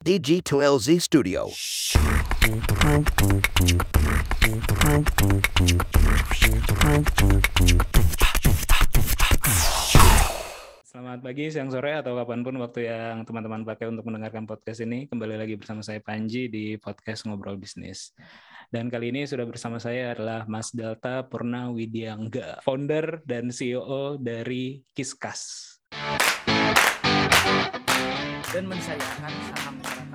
DG2LZ Studio. Selamat pagi, siang, sore, atau kapan pun waktu yang teman-teman pakai untuk mendengarkan podcast ini. Kembali lagi bersama saya Panji di podcast Ngobrol Bisnis. Dan kali ini sudah bersama saya adalah Mas Delta Purna Widyangga, founder dan CEO dari Kiskas. dan mensayangkan saham.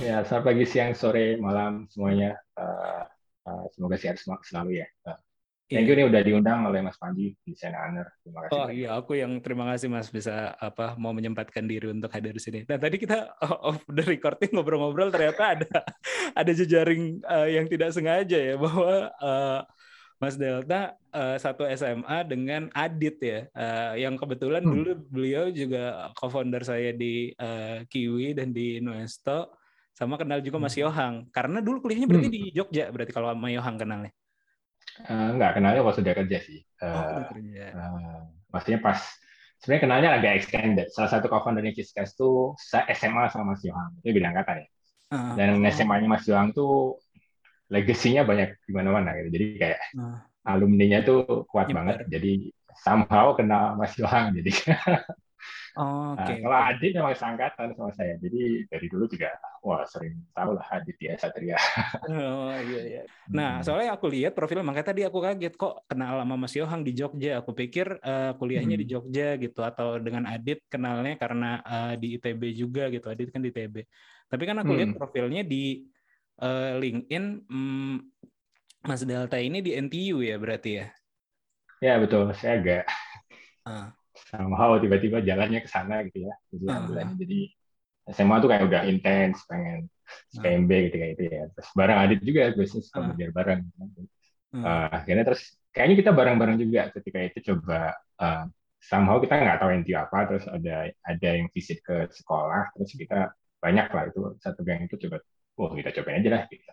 Ya, selamat pagi, siang, sore, malam semuanya. Eh, eh, semoga sehat selalu ya. Eh, thank you nih udah diundang oleh Mas Panji, desain owner. Terima kasih. Oh iya, aku yang terima kasih Mas bisa apa mau menyempatkan diri untuk hadir di sini. Nah tadi kita off the recording ngobrol-ngobrol ternyata ada ada jejaring eh, yang tidak sengaja ya bahwa eh, Mas Delta eh, satu SMA dengan Adit ya, eh, yang kebetulan Hmm. dulu beliau juga co-founder saya di eh, Kiwi dan di Nuesto, sama kenal juga Mas Yohang. Karena dulu kuliahnya berarti Hmm. di Jogja, berarti kalau sama Yohang kenalnya. Eh, enggak, kenalnya waktu sudah kerja sih. Oh, kerja. eh, maksudnya pas, sebenarnya kenalnya agak extended. Salah satu co-foundernya Kiskas tuh saya SMA sama Mas Yohang. Itu beda angkatan ya. Ah, Dan SMA-nya Mas Yohang tuh legasinya banyak di mana-mana gitu. Jadi kayak ah. alumninya tuh kuat Nyebar. banget. Jadi somehow kenal Mas Yohang. Jadi Oh, Nah, Oke. kalau Adit memang seangkatan sama saya, jadi dari dulu juga wah sering tahu lah Adit ya Satria. Oh iya iya. Nah, Hmm. soalnya aku lihat profil makanya tadi aku kaget kok kenal sama Mas Yohang di Jogja. Aku pikir eh, kuliahnya di Hmm. Jogja gitu atau dengan Adit kenalnya karena eh, di ITB juga gitu. Adit kan di ITB. Tapi kan aku lihat Hmm. profilnya di eh, LinkedIn hmm, Mas Delta ini di NTU ya berarti ya. ya betul, saya agak Ah. Somehow tiba-tiba jalannya ke sana gitu ya. Jadi alhamdulillah. jadi SMA tuh kayak udah intens, pengen Ah. PMB gitu kayak itu ya. Terus bareng Adit juga bisnis Ah. belajar bareng. Eh, akhirnya terus kayaknya kita bareng-bareng juga ketika itu coba eh, somehow kita nggak tahu NTU apa, terus ada ada yang visit ke sekolah, terus kita banyak lah itu satu gang itu coba, wah kita cobain aja lah gitu.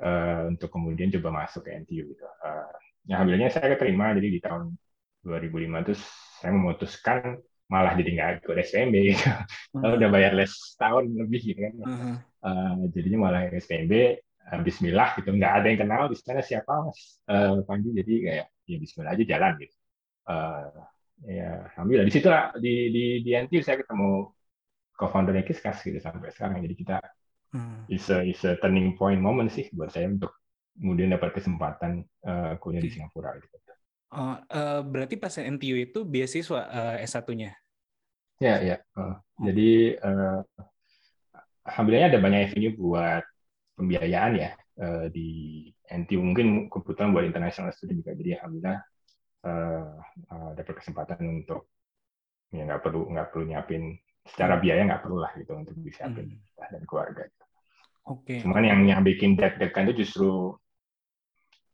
Eh, untuk kemudian coba masuk ke NTU gitu. Eh, ya alhamdulillahnya saya keterima jadi di tahun 2005 terus saya memutuskan malah jadi nggak ikut SPMB gitu. Lalu udah bayar les tahun lebih gitu kan. Mhm. Eh, jadinya malah SPMB eh, Bismillah gitu nggak ada yang kenal di sana siapa mas Eh, Panji jadi kayak ya Bismillah aja jalan gitu Eh, ya alhamdulillah di situ lah di di di NTU saya ketemu co-foundernya Kiskas gitu sampai sekarang jadi kita Hmm. is a, is a turning point moment sih buat saya untuk kemudian dapat kesempatan eh, kuliah di Singapura gitu. Oh, eh, berarti pas NTU itu beasiswa eh, S1-nya. Ya ya Eh, jadi eh, alhamdulillah ada banyak avenue buat pembiayaan ya eh, di NTU mungkin kebetulan buat international student juga jadi alhamdulillah eh, eh, dapat kesempatan untuk ya nggak perlu nggak perlu nyiapin secara biaya nggak perlu lah gitu untuk disiapin Hmm. dan keluarga. Oke. Cuman yang yang bikin deg-degan itu justru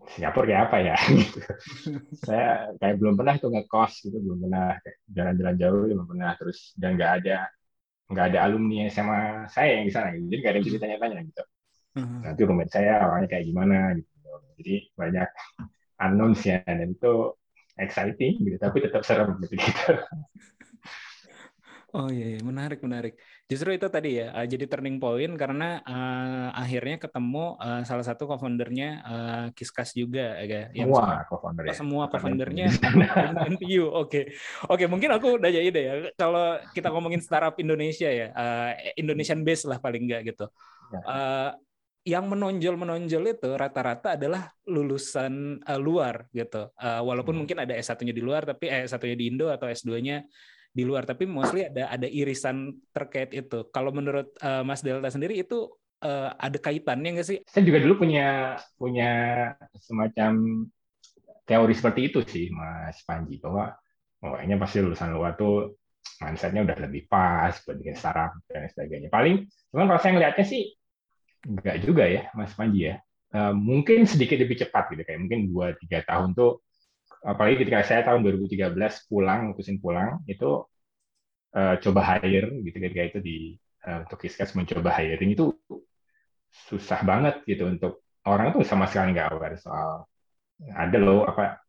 Singapura kayak apa ya gitu. Saya kayak belum pernah tuh ngekos gitu, belum pernah jalan-jalan jauh belum pernah terus dan nggak ada nggak ada alumni sama saya yang di sana gitu. Jadi nggak ada yang bisa ditanya-tanya gitu. Mhm. Nanti roommate saya orangnya kayak gimana gitu. Jadi banyak unknowns ya dan itu exciting gitu tapi tetap serem gitu gitu. Oh iya, iya, menarik menarik. Justru itu tadi ya, eh, jadi turning point karena eh, akhirnya ketemu eh, salah satu co-foundernya eh, Kiskas juga, ya, yang Semua co-founder ya. semua co-foundernya NTU. Oke, oke. Mungkin aku udah jadi deh ya. Kalau kita ngomongin startup Indonesia ya, eh, Indonesian base lah paling enggak gitu. Eh, yang menonjol menonjol itu rata-rata adalah lulusan eh, luar gitu. Eh, walaupun Hmm. mungkin ada S1-nya di luar, tapi eh, S1-nya di Indo atau S2-nya di luar, tapi mostly ada ada irisan terkait itu. Kalau menurut eh, Mas Delta sendiri itu eh, ada kaitannya nggak sih? saya juga dulu punya punya semacam teori seperti itu sih Mas Panji bahwa oh, pasti lulusan luar tuh mindsetnya udah lebih pas bikin startup dan sebagainya. Paling cuman kalau saya ngelihatnya sih enggak juga ya Mas Panji ya. uh, mungkin sedikit lebih cepat gitu kayak mungkin dua tiga tahun tuh apalagi ketika saya tahun 2013 pulang mutusin pulang itu uh, coba hire gitu ketika itu di uh, untuk Kiskas mencoba hiring itu susah banget gitu untuk orang tuh sama sekali nggak aware soal ada loh apa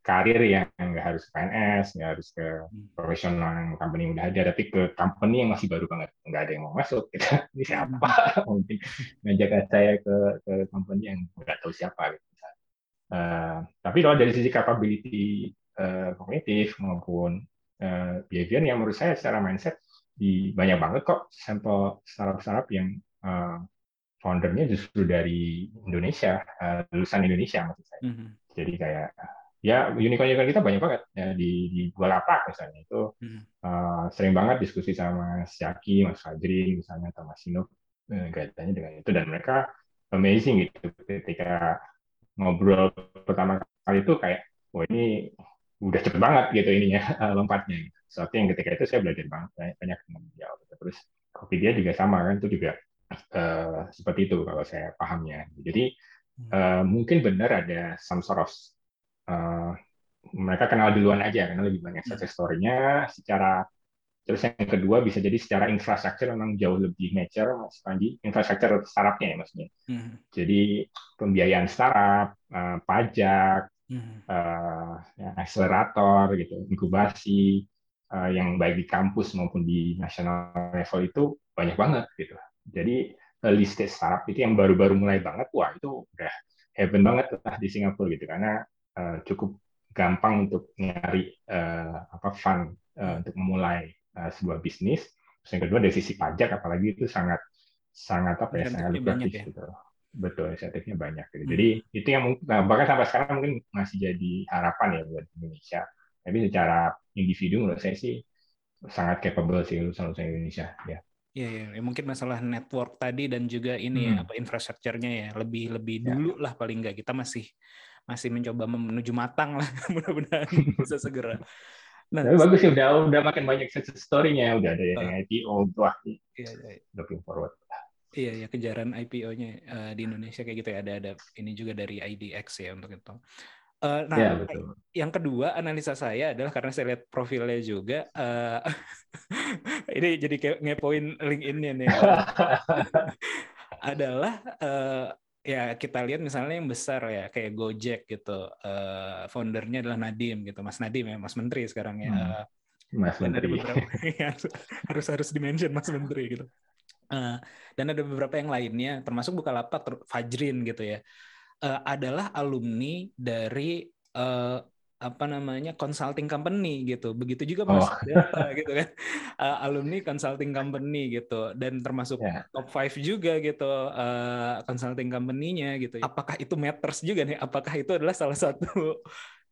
karir yang nggak harus ke PNS, nggak harus ke hmm. profesional yang company yang udah ada, tapi ke company yang masih baru banget, nggak ada yang mau masuk. Gitu. Ini siapa? Hmm. Mungkin ngajak saya ke ke company yang nggak tahu siapa. Gitu. Uh, tapi kalau dari sisi capability uh, kognitif maupun uh, behavior yang menurut saya secara mindset di banyak banget kok sampel startup-startup yang uh, foundernya justru dari Indonesia, uh, lulusan Indonesia maksud saya. Mm -hmm. Jadi kayak ya unicorn-unicorn kita banyak banget ya di di Bukalapak misalnya itu hmm. uh, sering banget diskusi sama Syaki, Mas Fajri misalnya atau Mas Sino eh, kaitannya dengan itu dan mereka amazing gitu ketika ngobrol pertama kali itu kayak wah ini udah cepet banget gitu ininya lompatnya gitu. Sesuatu yang ketika itu saya belajar banget banyak, banyak dengan beliau. Gitu. Terus kopi dia juga sama kan itu juga uh, seperti itu kalau saya pahamnya. Jadi uh, mungkin benar ada some sort of uh, mereka kenal duluan aja karena lebih banyak hmm. success story-nya secara terus yang kedua bisa jadi secara infrastruktur memang jauh lebih mature Mas Panji infrastruktur startupnya ya maksudnya hmm. jadi pembiayaan startup uh, pajak hmm. uh, ya, akselerator gitu inkubasi uh, yang baik di kampus maupun di national level itu banyak banget gitu jadi early stage startup itu yang baru-baru mulai banget wah itu udah heaven banget lah di Singapura gitu karena uh, cukup gampang untuk nyari uh, apa fund uh, untuk memulai uh, sebuah bisnis. Terus yang kedua dari sisi pajak apalagi itu sangat sangat apa ya sangat lukratif ya? gitu. Betul, insentifnya banyak. Gitu. Hmm. Jadi itu yang mungkin nah, bahkan sampai sekarang mungkin masih jadi harapan ya buat Indonesia. Tapi secara individu menurut saya sih sangat capable sih lulusan-lulusan Indonesia ya. Iya, ya, ya, mungkin masalah network tadi dan juga ini ya, hmm. ya, apa infrastrukturnya ya lebih lebih ya. dulu lah paling nggak kita masih masih mencoba menuju matang lah mudah-mudahan bisa segera. Nah, Tapi bagus sih udah udah makin banyak success story-nya udah ada yang uh, IPO wah iya, iya. looking forward. Iya ya kejaran IPO-nya uh, eh, di Indonesia kayak gitu ya ada ada ini juga dari IDX ya untuk itu. Uh, nah, ya, betul. yang kedua analisa saya adalah karena saya lihat profilnya juga, uh, ini jadi kayak ngepoin LinkedIn-nya nih, adalah uh, ya kita lihat misalnya yang besar ya kayak Gojek gitu uh, foundernya adalah Nadim gitu. Mas Nadim ya Mas Menteri sekarang ya. Hmm. Mas dan Menteri. beberapa, harus harus dimention Mas Menteri gitu. Uh, dan ada beberapa yang lainnya termasuk Bukalapak Fajrin gitu ya. Uh, adalah alumni dari uh, apa namanya consulting company gitu. Begitu juga mas oh. Data, gitu kan. Uh, alumni consulting company gitu. Dan termasuk yeah. top five juga gitu uh, consulting company-nya gitu. Apakah itu matters juga nih? Apakah itu adalah salah satu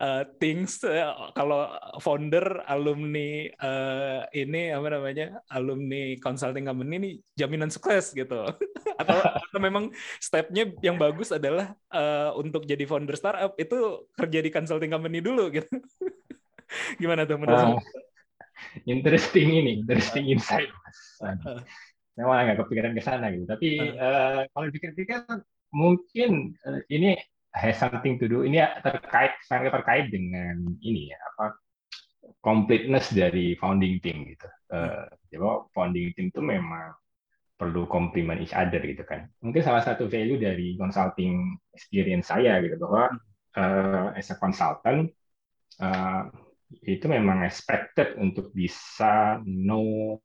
uh, things uh, kalau founder alumni uh, ini apa namanya alumni consulting company ini jaminan sukses gitu. Atau, atau memang stepnya yang bagus adalah uh, untuk jadi founder startup itu kerja di consulting company dulu gitu. Gimana tuh menurut uh, interesting ini interesting insight mas. Uh, malah nggak kepikiran ke sana gitu. Tapi uh, kalau dipikir-pikir mungkin uh, ini has something to do ini terkait sangat terkait dengan ini ya apa completeness dari founding team gitu. Uh, jadi founding team itu memang perlu complement each other gitu kan. Mungkin salah satu value dari consulting experience saya gitu bahwa uh, as a consultant uh, itu memang expected untuk bisa know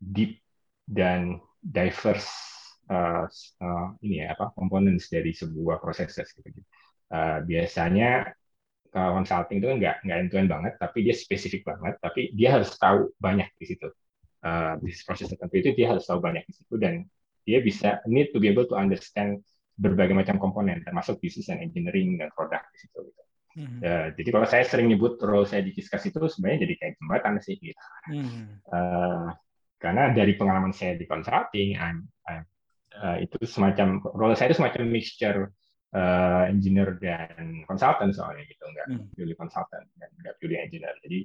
deep dan diverse uh, uh, ini ya apa komponen dari sebuah proses gitu. Uh, biasanya kalau consulting itu kan nggak nggak end banget, tapi dia spesifik banget, tapi dia harus tahu banyak di situ. Uh, bisnis proses tertentu itu dia harus tahu banyak di situ dan dia bisa need to be able to understand berbagai macam komponen termasuk bisnis dan engineering dan produk di situ gitu. Mm-hmm. Uh, jadi kalau saya sering nyebut role saya di Kiskas itu sebenarnya jadi kayak jembatan sih gitu. Mm-hmm. Uh, karena dari pengalaman saya di consulting, I'm, I'm uh, itu semacam role saya itu semacam mixture uh, engineer dan consultant soalnya gitu nggak hmm. purely consultant dan nggak purely engineer jadi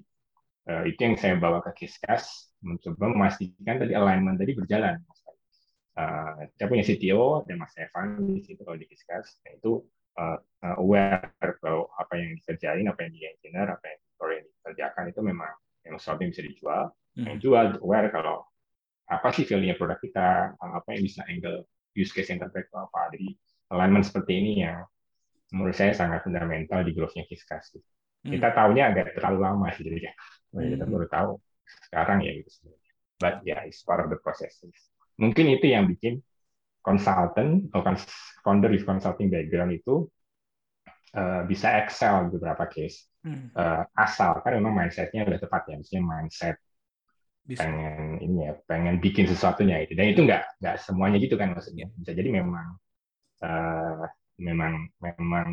uh, itu yang saya bawa ke Kiskas mencoba memastikan tadi alignment tadi berjalan uh, saya punya CTO dan Mas Evan di situ kalau discuss, nah itu uh, aware kalau apa yang dikerjain, apa yang di engineer, apa yang yang dikerjakan itu memang yang sesuatu yang bisa dijual. Hmm. Yang jual aware kalau apa sih value-nya produk kita, apa yang bisa angle use case yang terbaik apa. Jadi alignment seperti ini yang menurut saya sangat fundamental di growth-nya Kiskas. Hmm. Kita tahunya agak terlalu lama sih jadi ya. Kita Hmm. baru tahu sekarang ya gitu sebenarnya. But yeah, it's part of the process. Mungkin itu yang bikin consultant atau founder with consulting background itu uh, bisa excel di beberapa case. Hmm. Uh, asal kan memang mindsetnya udah tepat ya, maksudnya mindset Bisa. pengen ini ya, pengen bikin sesuatunya itu. Dan itu nggak nggak semuanya gitu kan maksudnya. Bisa jadi memang uh, memang memang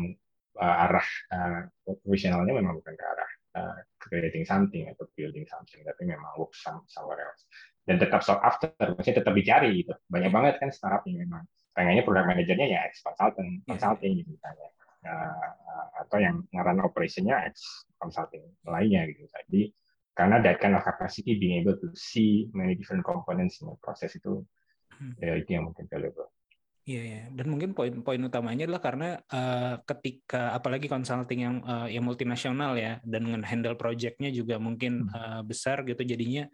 uh, arah uh, profesionalnya memang bukan ke arah uh, creating something atau building something, tapi memang work some, somewhere else. Dan tetap sought after, maksudnya tetap dicari gitu. Banyak banget kan startup yang memang pengennya product manajernya ya ex consultant, Iya. consulting gitu misalnya. Uh, atau yang ngaran operationnya ex consulting lainnya gitu. Jadi karena that kind of capacity being able to see many different components in the process itu Hmm. ya itu yang mungkin valuable. Iya, iya. Dan mungkin poin-poin utamanya adalah karena eh, ketika apalagi consulting yang eh, yang multinasional ya dan dengan handle projectnya juga mungkin eh, besar gitu jadinya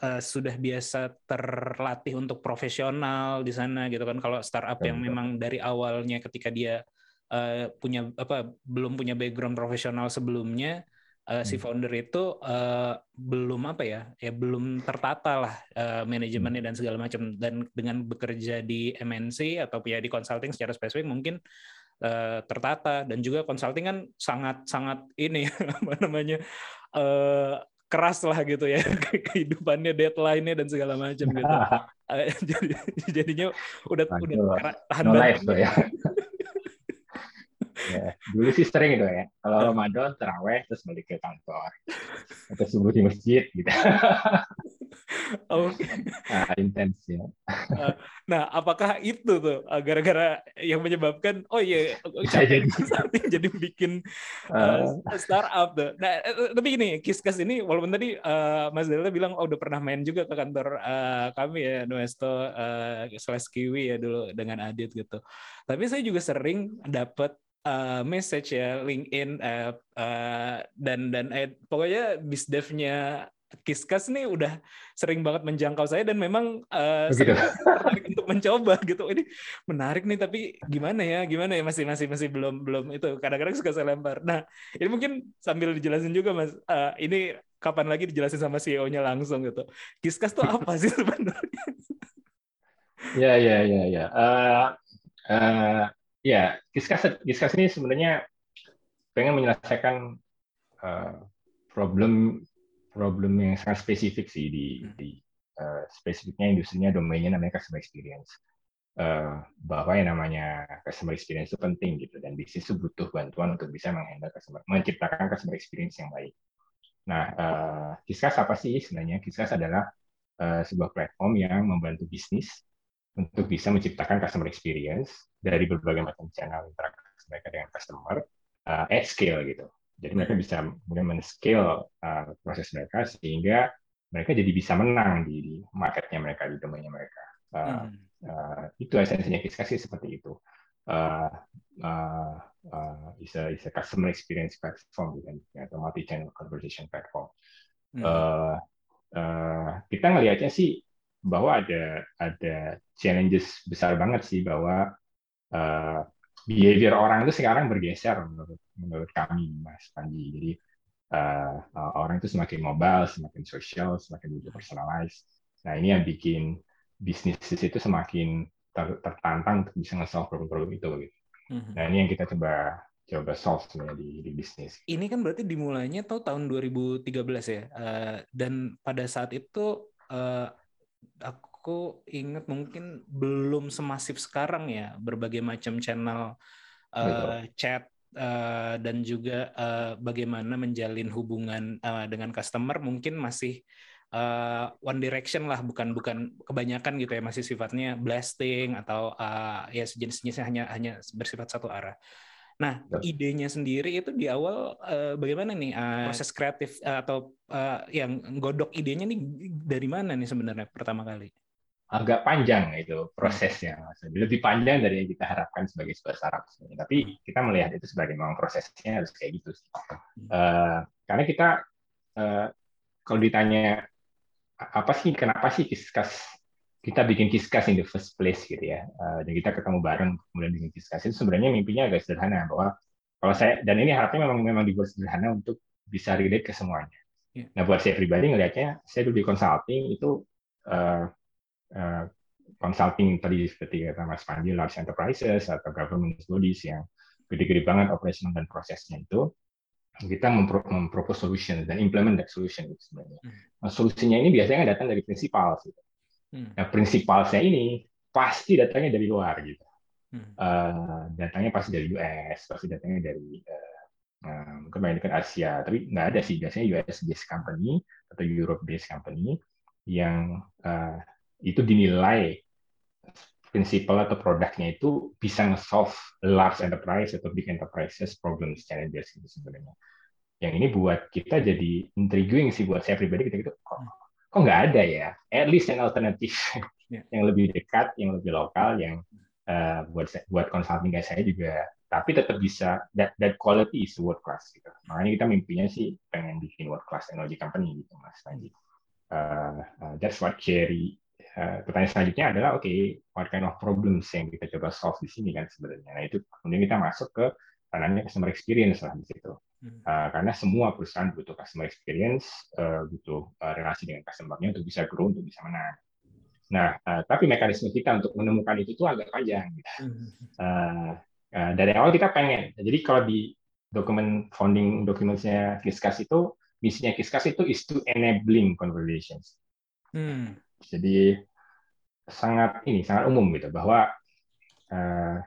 eh, sudah biasa terlatih untuk profesional di sana gitu kan kalau startup yang memang dari awalnya ketika dia eh, punya apa belum punya background profesional sebelumnya eh, si Hmm. founder itu eh, belum apa ya ya belum tertata lah eh, manajemennya dan segala macam dan dengan bekerja di MNC atau ya di consulting secara spesifik mungkin eh, tertata dan juga consulting kan sangat sangat ini apa namanya eh, keras lah gitu ya kehidupannya deadline-nya dan segala macam gitu jadi jadinya udah udah Aduh, kera- tahan no banget. ya. Ya. Dulu sih sering gitu ya. Kalau Ramadan teraweh terus balik ke kantor. Atau subuh di masjid gitu. Oke. Nah, intens ya. Nah, apakah itu tuh uh, gara-gara yang menyebabkan oh iya capek jadi. jadi bikin uh, startup tuh. Nah, eh, tapi gini, Kiskas ini walaupun tadi uh, Mas Delta bilang oh udah pernah main juga ke kantor uh, kami ya Nuesto uh, slash Kiwi ya dulu dengan Adit gitu. Tapi saya juga sering dapat uh, message ya LinkedIn uh, uh, dan dan eh, pokoknya bisdevnya Kiskas nih udah sering banget menjangkau saya dan memang uh, tertarik untuk mencoba gitu. Ini menarik nih tapi gimana ya? Gimana ya masih masih masih belum belum itu. Kadang-kadang suka saya lempar. Nah, ini mungkin sambil dijelasin juga Mas. uh, ini kapan lagi dijelasin sama CEO-nya langsung gitu. Kiskas tuh apa sih sebenarnya? Ya, ya, ya, ya. Eh, eh, ya, Kiskas, Kiskas ini sebenarnya pengen menyelesaikan eh, problem problem yang sangat spesifik sih di, di eh, spesifiknya industrinya domainnya namanya customer experience. Eh, bahwa yang namanya customer experience itu penting gitu dan bisnis itu butuh bantuan untuk bisa menghandle customer, menciptakan customer experience yang baik. Nah, Kiskas apa sih sebenarnya? Kiskas adalah eh, sebuah platform yang membantu bisnis untuk bisa menciptakan customer experience dari berbagai macam channel interaksi mereka dengan customer uh, at scale gitu. Jadi mereka bisa kemudian men-scale uh, proses mereka sehingga mereka jadi bisa menang di, di marketnya mereka di domainnya mereka. Uh, Hmm. uh, itu esensinya Kiskas sih seperti itu. Uh, uh, uh, is a, is a customer experience platform gitu, atau multi-channel conversation platform. Hmm. Uh, uh, kita ngelihatnya sih bahwa ada ada challenges besar banget sih bahwa uh, behavior orang itu sekarang bergeser menurut menurut kami Mas Panji. Jadi uh, uh, orang itu semakin mobile, semakin social, semakin personalized. Nah ini yang bikin bisnis itu semakin ter- tertantang untuk bisa nge-solve problem-problem itu. Gitu. Hmm. Nah ini yang kita coba coba solve sebenarnya di, di bisnis. Ini kan berarti dimulainya tahun 2013 ya. Eh, dan pada saat itu eh, aku ingat mungkin belum semasif sekarang ya berbagai macam channel Betul. chat eh, dan juga eh, bagaimana menjalin hubungan eh, dengan customer mungkin masih eh, one direction lah bukan bukan kebanyakan gitu ya masih sifatnya blasting atau eh, ya sejenis-jenisnya hanya hanya bersifat satu arah. Nah, idenya sendiri itu di awal eh, bagaimana nih eh, proses kreatif eh, atau eh, yang godok idenya nih dari mana nih sebenarnya pertama kali? agak panjang itu prosesnya, Maksudnya lebih panjang dari yang kita harapkan sebagai sebuah startup. Tapi kita melihat itu sebagai memang prosesnya harus kayak gitu. sih. Eh, karena kita eh, kalau ditanya apa sih kenapa sih Kiskas kita bikin Kiskas in the first place gitu ya, Eh, dan kita ketemu bareng kemudian bikin Kiskas itu sebenarnya mimpinya agak sederhana bahwa kalau saya dan ini harapnya memang memang dibuat sederhana untuk bisa relate ke semuanya. Iya. Nah buat saya pribadi ngelihatnya saya dulu di consulting itu eh, eh, consulting tadi seperti kata Mas Panji large enterprises atau government bodies yang gede-gede banget operational dan prosesnya itu kita mempro mempropose solution dan implement that solution itu sebenarnya. Nah, solusinya ini biasanya datang dari prinsipal. Gitu. Hmm. Nah, prinsipal saya ini pasti datangnya dari luar gitu. Hmm. Eh, datangnya pasti dari US, pasti datangnya dari eh, eh, mungkin banyak dekat Asia, tapi nggak ada sih biasanya US based company atau Europe based company yang eh, itu dinilai prinsipal atau produknya itu bisa nge-solve large enterprise atau big enterprises problems challenges itu sebenarnya. Yang ini buat kita jadi intriguing sih buat saya pribadi kita gitu kok kok nggak ada ya? At least an alternative Ya. yang lebih dekat yang lebih lokal yang eh, buat buat consulting kayak saya juga. Tapi tetap bisa that that quality is world class gitu. Makanya kita mimpinya sih pengen bikin world class technology company gitu mas Panji. Eh, eh, that's what Cherry eh, pertanyaan selanjutnya adalah oke what kind of problems yang kita coba solve di sini kan sebenarnya. Nah itu kemudian kita masuk ke ranahnya customer experience lah di situ. Uh, karena semua perusahaan butuh customer experience, uh, butuh uh, relasi dengan customer-nya untuk bisa grow, untuk bisa menang. Nah, uh, tapi mekanisme kita untuk menemukan itu tuh agak panjang. Gitu. Uh, uh, dari awal kita pengen. Jadi kalau di dokumen founding dokumennya Kiskas itu, misinya Kiskas itu is to enabling conversations. Hmm. Jadi sangat ini sangat umum gitu bahwa uh,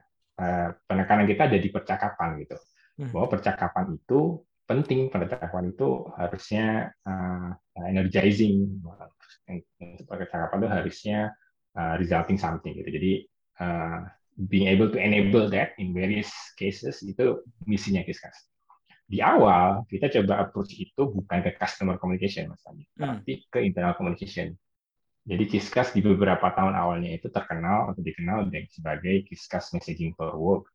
penekanan kita ada di percakapan gitu. Hmm. bahwa percakapan itu penting percakapan itu harusnya uh, energizing. Percakapan itu harusnya uh, resulting something gitu. Jadi uh, being able to enable that in various cases itu misinya Kiskas di awal kita coba approach itu bukan ke customer communication mas Andi, Hmm. tapi ke internal communication jadi Kiskas di beberapa tahun awalnya itu terkenal atau dikenal sebagai Kiskas messaging for work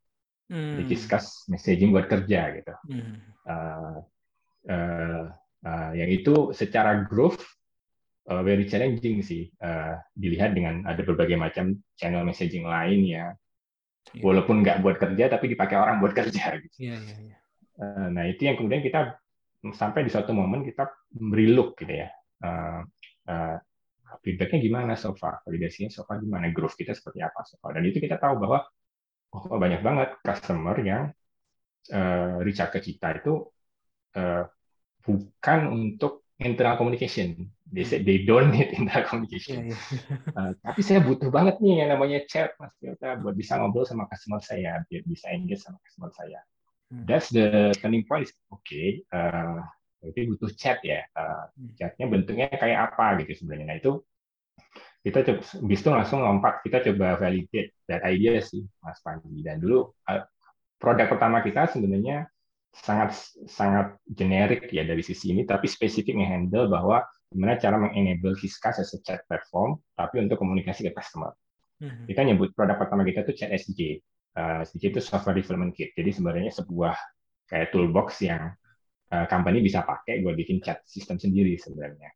Hmm. jadi Kiskas messaging buat kerja gitu Hmm. uh, uh, uh, yang itu secara growth uh, very challenging sih uh, dilihat dengan ada berbagai macam channel messaging lain ya Iya. walaupun nggak buat kerja tapi dipakai orang buat kerja gitu. Iya, iya, iya. Uh, nah itu yang kemudian kita sampai di suatu momen kita relook gitu ya uh, uh, feedbacknya gimana so far validasinya so far gimana growth kita seperti apa so far dan itu kita tahu bahwa oh banyak banget customer yang uh, reach out ke kita itu uh, bukan untuk internal communication. They say they don't need internal communication. iya. Uh, tapi saya butuh banget nih yang namanya chat, mas Yota, buat bisa ngobrol sama customer saya, biar bisa engage sama customer saya. Hmm. That's the turning point. Oke, okay, uh, berarti butuh chat ya. Uh, chatnya bentuknya kayak apa gitu sebenarnya. Nah itu kita coba, bis itu langsung lompat, kita coba validate that idea sih, Mas Panji. Dan dulu uh, produk pertama kita sebenarnya sangat sangat generik ya dari sisi ini, tapi spesifik handle bahwa gimana cara mengenable Kiskas as a chat platform, tapi untuk komunikasi ke customer. Hmm. Kita nyebut produk pertama kita itu Chat SDK. Uh, SDK itu Software Development Kit. Jadi sebenarnya sebuah kayak toolbox yang uh, company bisa pakai buat bikin chat sistem sendiri sebenarnya.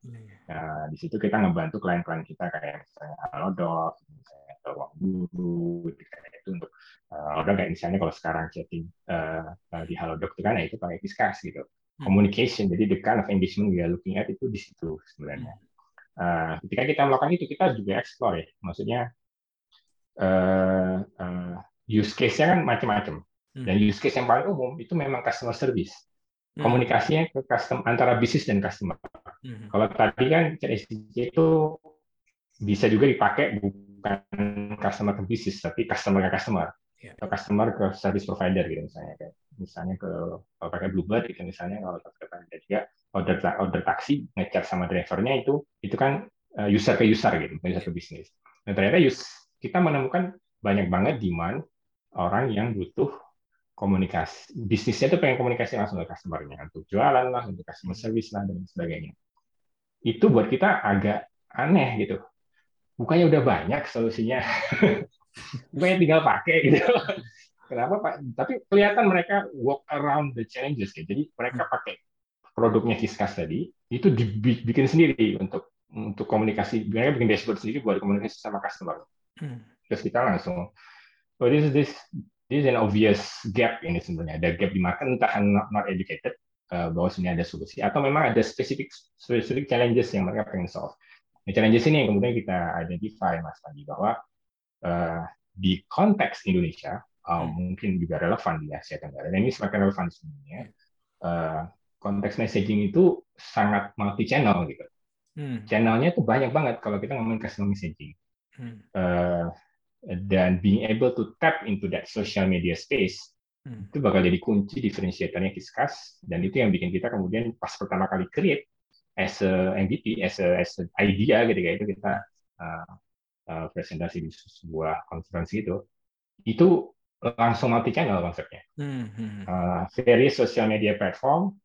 Nah, di situ kita ngebantu klien-klien kita kayak misalnya Halodoc, misalnya atau Ruang Guru, gitu, kayak itu untuk uh, udah kayak misalnya kalau sekarang chatting uh, uh, di Halodoc itu kan ya itu pakai Kiskas gitu. Hmm. Communication, jadi the kind of engagement we are looking at itu di situ sebenarnya. Uh, ketika kita melakukan itu kita juga explore ya, maksudnya uh, uh, use case-nya kan macam-macam. Hmm. Dan use case yang paling umum itu memang customer service. Hmm. Komunikasinya ke custom antara bisnis dan customer. Hmm. Kalau tadi kan CSDC itu bisa juga dipakai bukan customer ke bisnis, tapi customer ke customer. Iya. Atau customer ke service provider gitu misalnya. Kayak misalnya ke kalau pakai Bluebird gitu misalnya kalau pakai provider juga order order taksi ngechat sama drivernya itu itu kan uh, user ke user gitu, bukan user ke bisnis. Nah ternyata use, kita menemukan banyak banget demand orang yang butuh komunikasi bisnisnya itu pengen komunikasi langsung ke customer-nya untuk jualan lah untuk customer service lah dan sebagainya itu buat kita agak aneh gitu bukannya udah banyak solusinya, bukannya tinggal pakai gitu. Kenapa Pak? Tapi kelihatan mereka walk around the challenges gitu. Jadi mereka pakai produknya Kiskas tadi itu dibikin sendiri untuk untuk komunikasi. Mereka bikin dashboard sendiri buat komunikasi sama customer. Hmm. Terus kita langsung, oh this is this this is an obvious gap ini sebenarnya. Ada gap di market entah not, not educated uh, bahwa sini ada solusi atau memang ada specific specific challenges yang mereka pengen solve. Nah, challenges ini yang kemudian kita identify Mas tadi bahwa uh, di konteks Indonesia uh, hmm. mungkin juga relevan di Asia Tenggara. Dan ini semakin relevan sebenarnya. Uh, konteks messaging itu sangat multi channel gitu. Hmm. Channelnya itu banyak banget kalau kita ngomongin customer messaging. Hmm. Uh, dan being able to tap into that social media space hmm. itu bakal jadi kunci differentiatornya Kiskas dan itu yang bikin kita kemudian pas pertama kali create as a MVP, as a, as a idea gitu kayak itu kita uh, uh, presentasi di sebuah konferensi itu itu langsung multi channel konsepnya. Hmm, hmm. Uh, various social media platform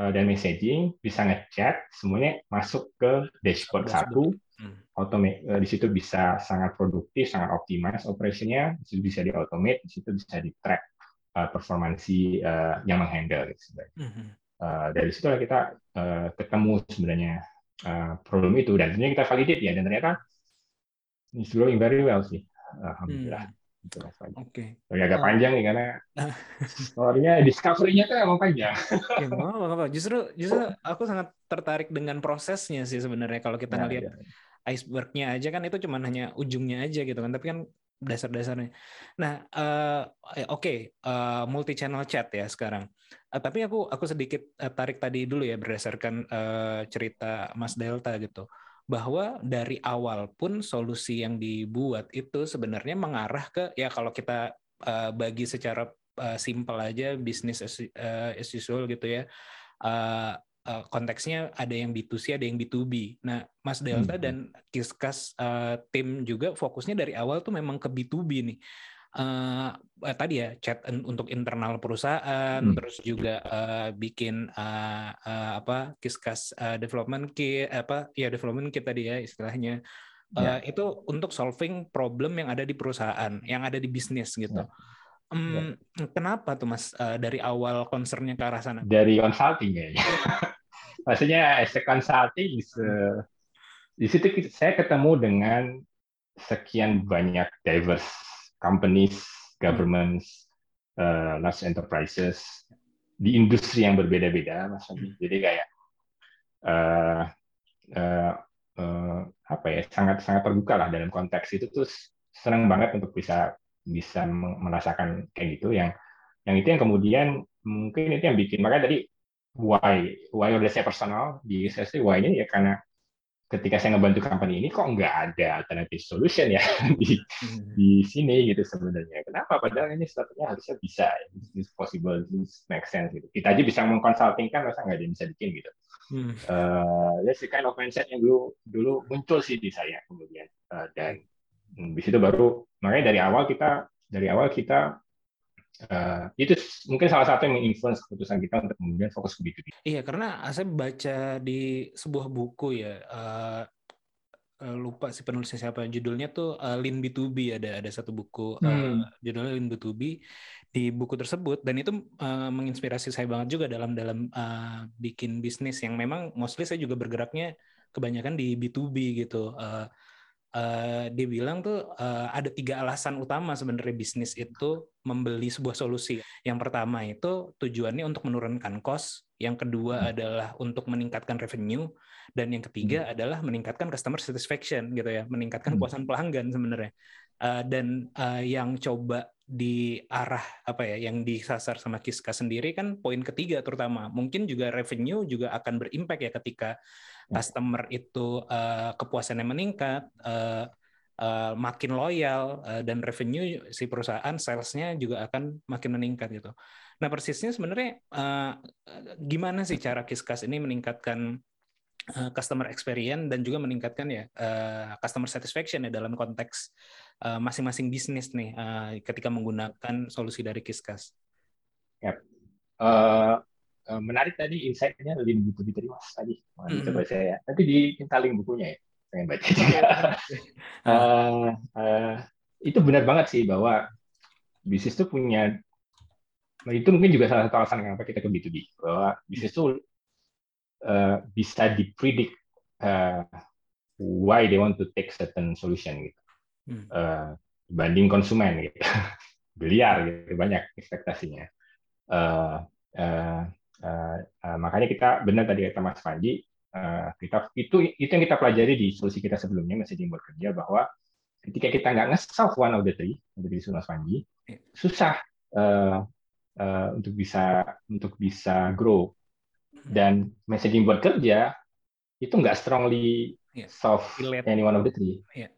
uh, dan messaging bisa ngechat semuanya masuk ke dashboard satu. Automate uh, di situ bisa sangat produktif, sangat optimize operasinya, di situ bisa di automate, di situ bisa di track uh, performansi uh, yang menghandle gitu sebenarnya. Hmm. Uh, dari situ kita uh, ketemu sebenarnya uh, problem itu dan tentunya kita validate ya dan ternyata it's growing very well sih, alhamdulillah. Gitu, Oke. Okay. agak panjang nih karena story-nya discovery-nya tuh emang panjang. ya, mau apa Justru justru aku sangat tertarik dengan prosesnya sih sebenarnya kalau kita ya, ngelihat ya. Iceberg-nya aja kan itu cuma hanya ujungnya aja gitu kan. Tapi kan dasar-dasarnya. Nah, uh, oke, okay, uh, multi channel chat ya sekarang. Uh, tapi aku aku sedikit uh, tarik tadi dulu ya berdasarkan uh, cerita Mas Delta gitu bahwa dari awal pun solusi yang dibuat itu sebenarnya mengarah ke ya kalau kita uh, bagi secara uh, simpel aja bisnis as, uh, as usual gitu ya uh, uh, konteksnya ada yang B2C ada yang B2B. Nah Mas Delta hmm. dan Kiskas uh, tim juga fokusnya dari awal tuh memang ke B2B nih uh, tadi ya chat untuk internal perusahaan, hmm. terus juga uh, bikin uh, uh, apa kiskas uh, development kit apa ya development kit tadi ya istilahnya uh, ya. itu untuk solving problem yang ada di perusahaan, yang ada di bisnis gitu. Ya. Um, ya. Kenapa tuh mas uh, dari awal concernnya ke arah sana? Dari consulting ya. Maksudnya as a consulting is, uh, di situ saya ketemu dengan sekian banyak diverse companies, governments, uh, large enterprises di industri yang berbeda-beda, Mas hmm. Jadi kayak uh, uh, uh, apa ya, sangat sangat terbuka lah dalam konteks itu tuh senang banget untuk bisa bisa merasakan kayak gitu yang yang itu yang kemudian mungkin itu yang bikin makanya tadi why why udah saya personal di saya why ini ya karena ketika saya ngebantu company ini kok nggak ada alternative solution ya di hmm. di sini gitu sebenarnya. Kenapa? Padahal ini sepatutnya harusnya bisa, this possible, this make sense gitu. Kita aja bisa mengkonsultingkan, masa nggak ada yang bisa bikin gitu. Hmm. Uh, ya si kind of mindset yang dulu dulu muncul sih di saya kemudian uh, dan hmm, di situ baru makanya dari awal kita dari awal kita Uh, itu mungkin salah satu yang menginfluence keputusan kita untuk kemudian fokus ke B2B. Iya, karena saya baca di sebuah buku ya, uh, lupa si penulisnya siapa, judulnya tuh uh, Lean B2B ada ada satu buku hmm. uh, judulnya Lean B2B di buku tersebut dan itu uh, menginspirasi saya banget juga dalam dalam uh, bikin bisnis yang memang mostly saya juga bergeraknya kebanyakan di B2B gitu. Uh, uh, dia bilang tuh uh, ada tiga alasan utama sebenarnya bisnis itu membeli sebuah solusi. Yang pertama itu tujuannya untuk menurunkan cost, yang kedua hmm. adalah untuk meningkatkan revenue, dan yang ketiga hmm. adalah meningkatkan customer satisfaction gitu ya, meningkatkan hmm. kepuasan pelanggan sebenarnya. Uh, dan uh, yang coba di arah apa ya yang disasar sama Kiska sendiri kan poin ketiga terutama mungkin juga revenue juga akan berimpact ya ketika. Customer itu uh, kepuasannya meningkat, uh, uh, makin loyal uh, dan revenue si perusahaan salesnya juga akan makin meningkat gitu. Nah persisnya sebenarnya uh, gimana sih cara Kiskas ini meningkatkan customer experience dan juga meningkatkan ya uh, customer satisfaction ya dalam konteks masing-masing uh, bisnis nih uh, ketika menggunakan solusi dari Kiskas. Yep. Uh, Eh, menarik tadi insight-nya lebih tadi mas tadi hmm. coba saya nanti di link bukunya ya pengen baca. Eh, eh, itu benar banget sih bahwa bisnis itu punya itu mungkin juga salah satu alasan kenapa kita ke B2B bahwa bisnis itu eh, bisa dipredik eh, why they want to take certain solution gitu Hmm. Eh, dibanding konsumen gitu biliar gitu banyak ekspektasinya Eh, eh, eh, eh, makanya kita benar tadi kata Mas Panji eh, kita itu itu yang kita pelajari di solusi kita sebelumnya messaging buat kerja bahwa ketika kita nggak nge-solve one of the three untuk di Mas Panji Iya. susah eh, eh, untuk bisa untuk bisa grow dan messaging buat kerja itu nggak strongly Iya. solve Relate. any one of the three Iya.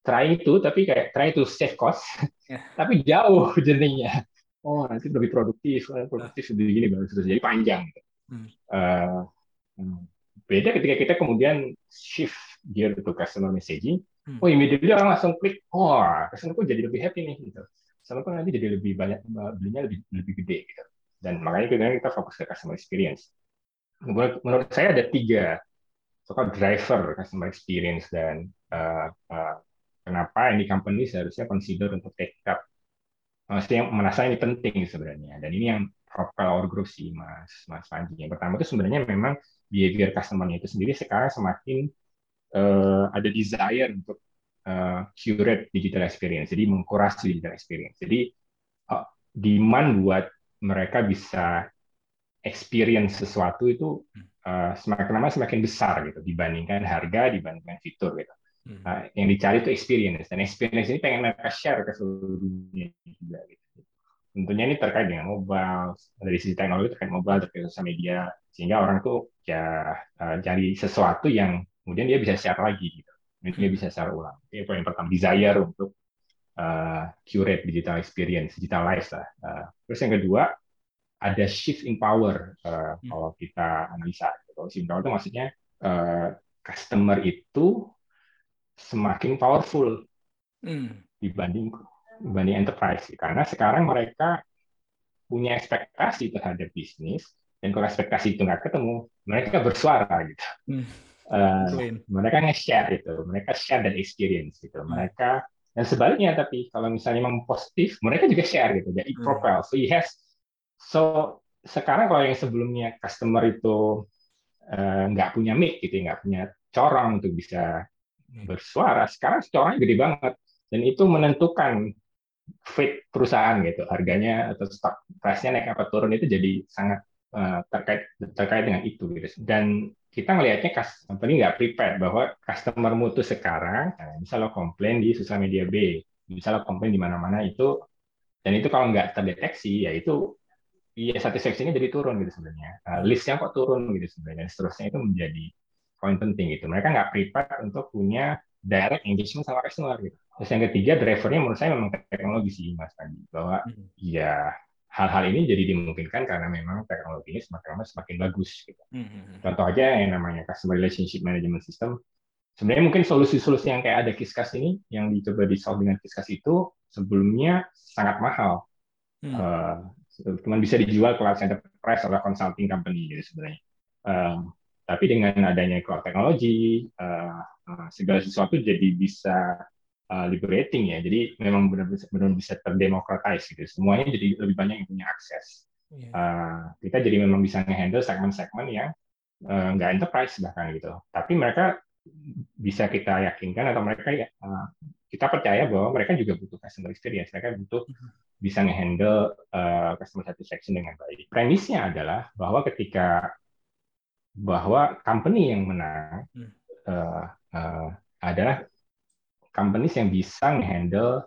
try itu tapi kayak try to save cost Iya. tapi jauh jernihnya oh nanti lebih produktif oh, produktif lebih gini baru jadi panjang gitu. Hmm. Eh, hmm. beda ketika kita kemudian shift gear to customer messaging Hmm. oh immediately orang langsung klik oh customerku jadi lebih happy nih gitu customerku nanti jadi lebih banyak belinya lebih lebih gede gitu dan makanya kita kita fokus ke customer experience menurut, menurut saya ada tiga so-called driver customer experience dan eh, eh, kenapa ini company seharusnya consider untuk take up maksudnya merasa ini penting sebenarnya. Dan ini yang propel our growth sih mas. Mas Panji. Yang pertama itu sebenarnya memang behavior customer-nya itu sendiri sekarang semakin eh, ada desire untuk eh, curate digital experience. Jadi mengkurasi digital experience. Jadi eh, demand buat mereka bisa experience sesuatu itu eh, semakin lama semakin besar gitu dibandingkan harga dibandingkan fitur gitu. Nah, yang dicari itu experience dan experience ini pengen mereka share ke seluruh dunia juga gitu. Tentunya ini terkait dengan mobile dari sisi teknologi terkait mobile terkait sosial media sehingga orang tuh ya eh, cari sesuatu yang kemudian dia bisa share lagi gitu. Dia bisa share ulang. Itu yang pertama desire untuk eh, curate digital experience, digitalize lah. Eh, terus yang kedua ada shift in power eh, kalau kita analisa. Kalau shift in power itu maksudnya eh, customer itu semakin powerful Hmm. dibanding dibanding enterprise karena sekarang mereka punya ekspektasi terhadap bisnis dan kalau ekspektasi itu nggak ketemu mereka bersuara gitu Hmm. Clean. mereka nge-share itu mereka share dan experience gitu mereka dan sebaliknya tapi kalau misalnya memang positif mereka juga share gitu jadi Hmm. profile so he has so sekarang kalau yang sebelumnya customer itu eh, nggak punya mic gitu nggak punya corong untuk bisa bersuara. Sekarang corongnya gede banget. Dan itu menentukan fate perusahaan gitu. Harganya atau stock price-nya naik apa turun itu jadi sangat eh, terkait terkait dengan itu gitu. Dan kita ngelihatnya company nggak prepare bahwa customer mutu sekarang nah, bisa lo komplain di sosial media B bisa lo komplain di mana-mana itu. Dan itu kalau nggak terdeteksi ya itu ya satisfaction-nya jadi turun gitu sebenarnya. Uh, listnya kok turun gitu sebenarnya. Dan seterusnya itu menjadi poin penting gitu mereka nggak prepare untuk punya direct engagement sama customer gitu terus yang ketiga drivernya menurut saya memang teknologi sih mas tadi bahwa Hmm. ya hal-hal ini jadi dimungkinkan karena memang teknologi ini semakin lama semakin bagus gitu Hmm. contoh aja yang namanya customer relationship management system sebenarnya mungkin solusi-solusi yang kayak ada Kiskas ini yang dicoba di solve dengan Kiskas itu sebelumnya sangat mahal Hmm. Eh, cuman bisa dijual ke large enterprise oleh consulting company gitu sebenarnya. Um, tapi dengan adanya cloud technology, uh, uh, segala sesuatu jadi bisa uh, liberating ya. Jadi memang benar-benar bisa terdemocratize gitu. Semuanya jadi lebih banyak yang punya akses. Iya. Uh, kita jadi memang bisa nge-handle segmen-segmen yang uh, nggak enterprise bahkan gitu. Tapi mereka bisa kita yakinkan atau mereka ya, uh, kita percaya bahwa mereka juga butuh customer experience. Mereka butuh bisa nge-handle uh, customer satisfaction dengan baik. Premisnya adalah bahwa ketika bahwa company yang menang Hmm. uh, uh, adalah companies yang bisa nge-handle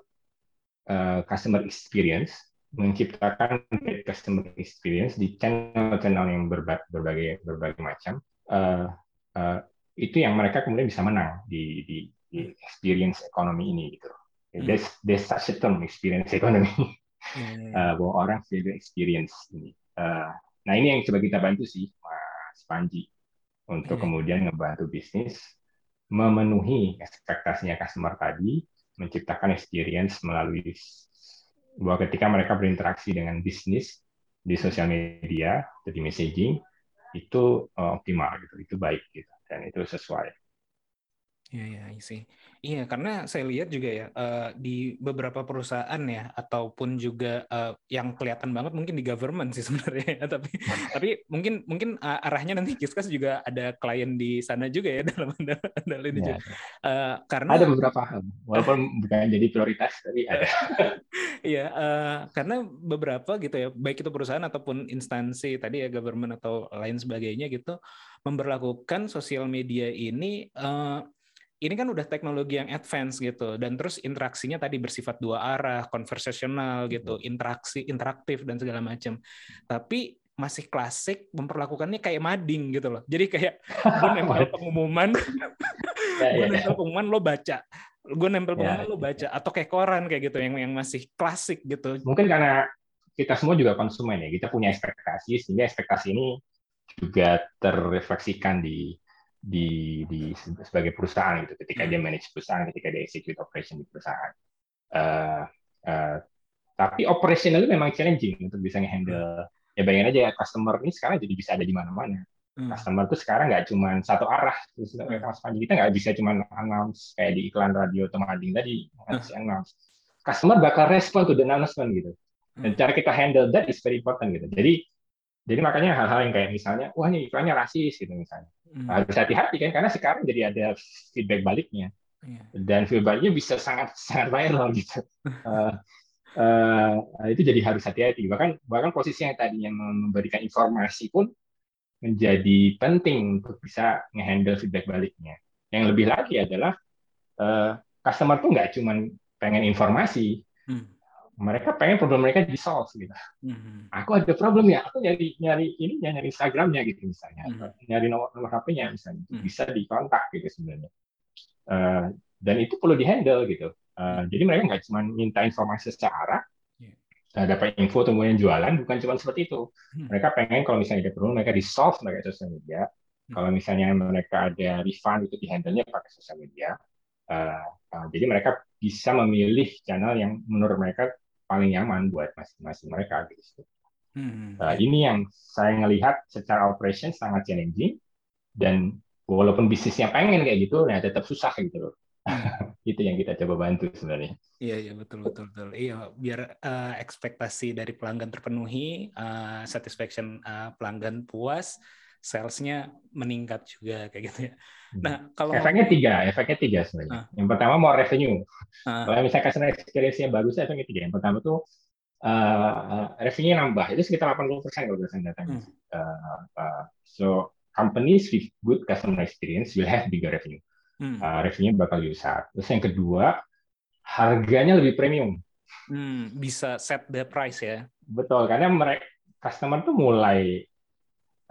uh, customer experience, menciptakan customer experience di channel-channel yang berba- berbagai berbagai macam. Uh, uh, itu yang mereka kemudian bisa menang di, di, di experience ekonomi ini gitu. Hmm. There's, there's such a term experience economy iya, iya. uh, bahwa orang experience ini. Uh, nah ini yang coba kita bantu sih Mas Panji untuk Iya. kemudian ngebantu bisnis memenuhi ekspektasinya customer tadi, menciptakan experience melalui bahwa ketika mereka berinteraksi dengan bisnis di sosial media, di messaging itu uh, optimal gitu, itu baik gitu dan itu sesuai. Iya, iya, sih. Iya, karena saya lihat juga ya eh, di beberapa perusahaan ya, ataupun juga eh, yang kelihatan banget mungkin di government sih sebenarnya. ya. Tapi tapi mungkin mungkin eh, arahnya nanti Kiskas juga ada klien di sana juga ya dalam dalam ini Ya, juga. Eh, karena ada beberapa hal, walaupun bukan jadi prioritas, tapi ada. Iya, eh, karena beberapa gitu ya, baik itu perusahaan ataupun instansi tadi ya government atau lain sebagainya gitu, memberlakukan sosial media ini. eh, ini kan udah teknologi yang advance gitu, dan terus interaksinya tadi bersifat dua arah, konversasional gitu, interaksi, interaktif dan segala macam. Tapi masih klasik memperlakukannya kayak mading gitu loh. Jadi kayak gue nempel pengumuman, Ya, gue ya, ya. nempel pengumuman lo baca, gue nempel pengumuman lo baca, atau kayak koran kayak gitu yang yang masih klasik gitu. Mungkin karena kita semua juga konsumen ya, kita punya ekspektasi, sehingga ekspektasi ini juga terrefleksikan di di di sebagai perusahaan gitu ketika dia manage perusahaan ketika dia execute operation di perusahaan. Eh, eh, tapi operational memang challenging untuk bisa nge-handle. Ya bayangin aja ya customer ini sekarang jadi bisa ada di mana-mana. Hmm. customer tuh sekarang nggak cuma satu arah. Terus Mas Panji kita nggak bisa cuma announce kayak di iklan radio atau mading tadi ngasih announce. Customer bakal respon to the announcement gitu. Dan cara kita handle that is very important gitu. Jadi jadi makanya hal-hal yang kayak misalnya wah ini iklannya rasis gitu misalnya Hmm. harus hati-hati kan karena sekarang jadi ada feedback baliknya Iya. dan feedbacknya bisa sangat sangat viral gitu Eh, eh, itu jadi harus hati-hati bahkan bahkan posisi yang tadinya memberikan informasi pun menjadi penting untuk bisa ngehandle feedback baliknya yang lebih lagi adalah eh, customer tuh nggak cuma pengen informasi Hmm. Mereka pengen problem mereka di solve gitu Hmm. aku ada problem ya aku nyari nyari ini ya nyari Instagramnya gitu misalnya Hmm. atau nyari nomor nomor HP-nya misalnya Hmm. bisa dikontak gitu sebenarnya Eh, dan itu perlu dihandle gitu Eh, jadi mereka nggak cuma minta informasi secara eh, dapat info kemudian jualan bukan cuma seperti itu Hmm. mereka pengen kalau misalnya ada problem mereka di solve mereka sosial media Hmm. kalau misalnya mereka ada refund itu di handle-nya pakai sosial media Eh, eh, jadi mereka bisa memilih channel yang menurut mereka paling nyaman buat masing-masing mereka gitu. Hmm. Nah, ini yang saya ngelihat secara operation sangat challenging dan walaupun bisnisnya pengen kayak gitu, nah tetap susah gitu loh. itu yang kita coba bantu sebenarnya. Iya iya betul betul betul. Iya biar eh, ekspektasi dari pelanggan terpenuhi, eh, satisfaction eh, pelanggan puas, salesnya meningkat juga kayak gitu ya. Nah kalau Efeknya tiga, efeknya tiga sebenarnya. Yang pertama mau revenue. Ah. Kalau misalnya customer experience-nya bagus, efeknya tiga. Yang pertama tuh uh, revenue nambah. Itu sekitar 80% kalau berdasarkan datanya. Hmm. Uh, uh, so companies with good customer experience will have bigger revenue. Hmm. Uh, revenue bakal lebih besar. Terus yang kedua, harganya lebih premium. Hmm, bisa set the price ya. Betul, karena mereka customer tuh mulai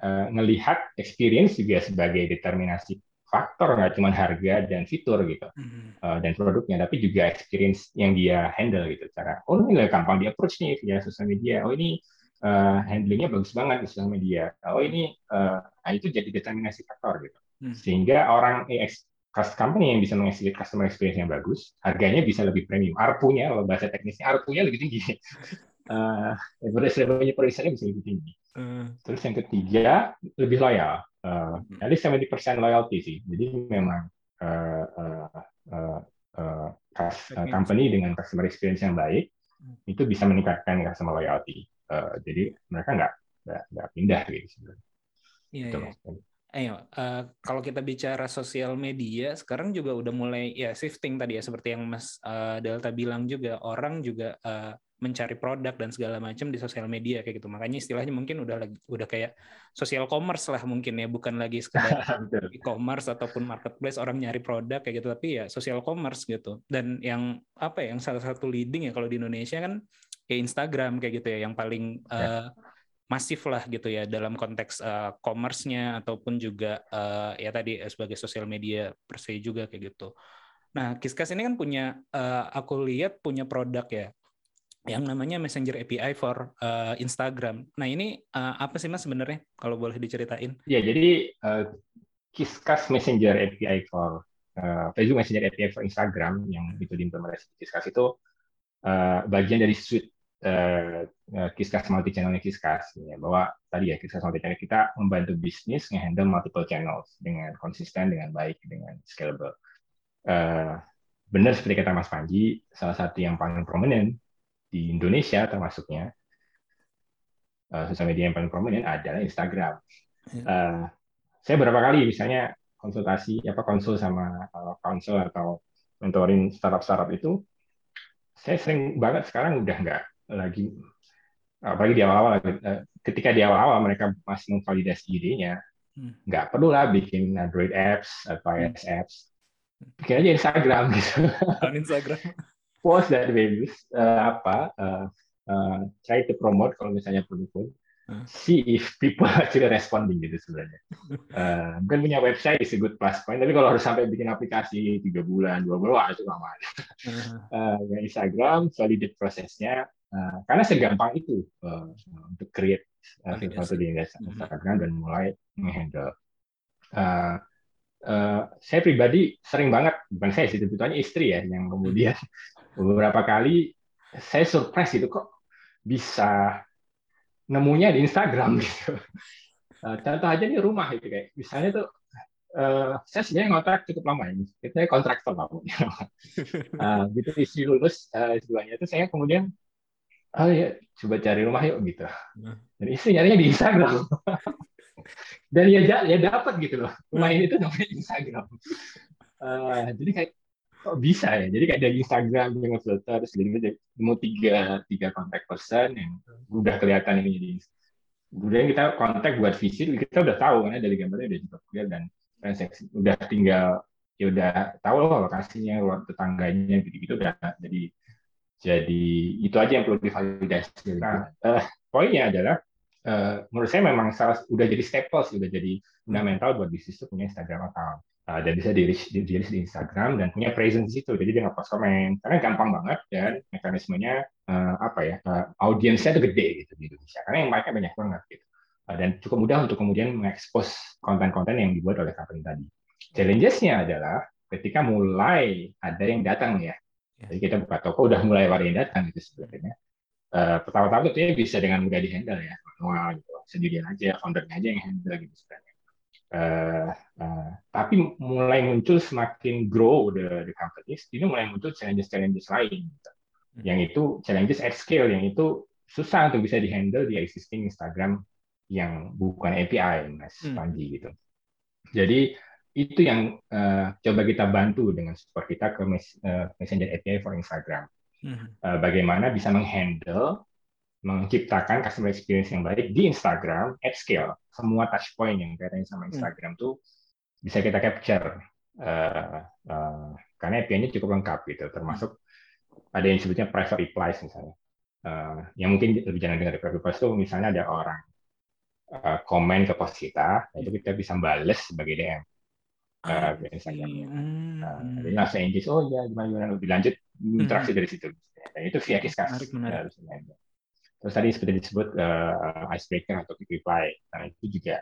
uh, ngelihat experience juga sebagai determinasi faktor nggak cuma harga dan fitur gitu Hmm. uh, dan produknya tapi juga experience yang dia handle gitu. Cara oh ini gampang di approach nih via sosial media. Oh ini uh, handlingnya bagus banget di sosial media. Oh ini uh, nah itu jadi determinasi faktor gitu. Hmm. sehingga orang ex- cus- company yang bisa mengeksploit customer experience yang bagus harganya bisa lebih premium. Arpunya kalau bahasa teknisnya arpunya lebih tinggi uh, average revenue per usernya bisa lebih tinggi Hmm. Terus yang ketiga lebih loyal. Uh, at least 70% loyalty sih. Jadi memang uh, uh, uh, uh, uh, company dengan customer experience yang baik itu bisa meningkatkan customer loyalty. Uh, jadi mereka nggak nggak pindah gitu sebenarnya. Iya. Mas. Ayo, eh, kalau kita bicara sosial media, sekarang juga udah mulai ya shifting tadi ya, seperti yang Mas eh, Delta bilang juga, orang juga eh, mencari produk dan segala macam di sosial media kayak gitu. Makanya istilahnya mungkin udah lagi udah kayak social commerce lah mungkin ya, bukan lagi sekedar e-commerce ataupun marketplace orang nyari produk kayak gitu, tapi ya social commerce gitu. Dan yang apa ya, yang salah satu leading ya kalau di Indonesia kan ya Instagram kayak gitu ya, yang paling eh, masif lah gitu ya dalam konteks eh, commerce-nya ataupun juga eh, ya tadi sebagai sosial media per se juga kayak gitu. Nah, Kiskas ini kan punya eh, aku lihat punya produk ya yang namanya Messenger API for eh, Instagram. Nah, ini eh, apa sih Mas sebenarnya kalau boleh diceritain? Ya, jadi uh, Kiskas Messenger API for uh, Facebook Messenger API for Instagram yang itu diimplementasi di Kiskas itu uh, bagian dari suite uh, uh, Kiskas multi channelnya Kiskas ya, bahwa tadi ya Kiskas multi channel kita membantu bisnis ngehandle multiple channels dengan konsisten dengan baik dengan scalable. eh, benar seperti kata Mas Panji, salah satu yang paling prominent di Indonesia termasuknya eh, sosial media yang paling prominent adalah Instagram. Ya. Eh, saya berapa kali misalnya konsultasi apa konsul sama eh, konsul atau mentorin startup-startup itu, saya sering banget sekarang udah nggak lagi apalagi di awal-awal ketika di awal-awal mereka masih memvalidasi idenya Hmm. nggak perlu lah bikin Android apps atau Hmm. iOS apps bikin aja Instagram gitu Instagram. Post that bagus eh, apa eh, eh, try to promote kalau misalnya produk pun Hmm. see if people actually responding gitu sebenarnya Eh, mungkin punya website is a good plus point tapi kalau harus sampai bikin aplikasi tiga bulan dua bulan wah itu lama uh, yang Instagram validate prosesnya uh, karena segampang itu uh, untuk create uh, sesuatu di Mhm. Instagram dan mulai menghandle. Uh, uh, saya pribadi sering banget, bukan saya sih, sebetulnya istri ya yang kemudian beberapa kali saya surprise gitu kok bisa nemunya di Instagram gitu. Uh, contoh aja nih rumah gitu kayak misalnya tuh eh, saya sebenarnya ngontrak cukup lama ini. Saya kontraktor lah. Uh, gitu istri lulus uh, S2-nya itu saya kemudian oh ya coba cari rumah yuk gitu. Dan istri nyarinya di Instagram. Dan ya ya dapat gitu loh. Rumah ini tuh namanya Instagram. Uh, jadi kayak kok bisa ya? Jadi kayak dari Instagram dengan filter terus jadi nemu tiga tiga kontak person yang udah kelihatan ini jadi kemudian kita kontak buat visit kita udah tahu karena dari gambarnya udah cukup clear dan transaksi udah tinggal ya udah tahu loh lokasinya ruang tetangganya gitu-gitu udah jadi jadi itu aja yang perlu divalidasi. Nah, eh, poinnya adalah eh, menurut saya memang salah udah jadi staple sih, udah jadi fundamental buat bisnis itu punya Instagram account. Uh, dan bisa di reach di, di, di Instagram dan punya presence di situ. Jadi dia nge-post komen. Karena gampang banget dan mekanismenya eh, apa ya? eh, audiensnya itu gede gitu di Indonesia. Karena yang mereka banyak banget gitu. Uh, dan cukup mudah untuk kemudian mengekspos konten-konten yang dibuat oleh company tadi. Challenges-nya adalah ketika mulai ada yang datang ya. Jadi kita buka toko udah mulai ada yang datang gitu sebenarnya. Eh, pertama-tama tentunya bisa dengan mudah dihandle ya, manual gitu, sendirian aja, foundernya aja yang handle gitu sebenarnya. Eh, eh, tapi mulai muncul semakin grow the, the companies, ini mulai muncul challenges-challenges lain, gitu. yang itu challenges at scale, yang itu susah untuk bisa dihandle di existing Instagram yang bukan API, Mas Hmm. Panji gitu. Jadi itu yang eh, coba kita bantu dengan support kita ke mes- eh, Messenger API for Instagram. Eh, bagaimana bisa menghandle, menciptakan customer experience yang baik di Instagram at scale. Semua touch point yang kaitannya sama Instagram tuh bisa kita capture. Eh, eh, karena API-nya cukup lengkap gitu, termasuk ada yang disebutnya private replies misalnya. Eh, yang mungkin lebih jarang dengar private replies itu misalnya ada orang eh, komen ke post kita, itu kita bisa bales sebagai DM eh, ke Instagramnya. Nah, jadi langsung engage, oh ya gimana gimana lebih lanjut interaksi dari situ. Dan itu via Kiskas. Menarik, menarik. Terus tadi seperti disebut eh, icebreaker atau quick reply. Nah itu juga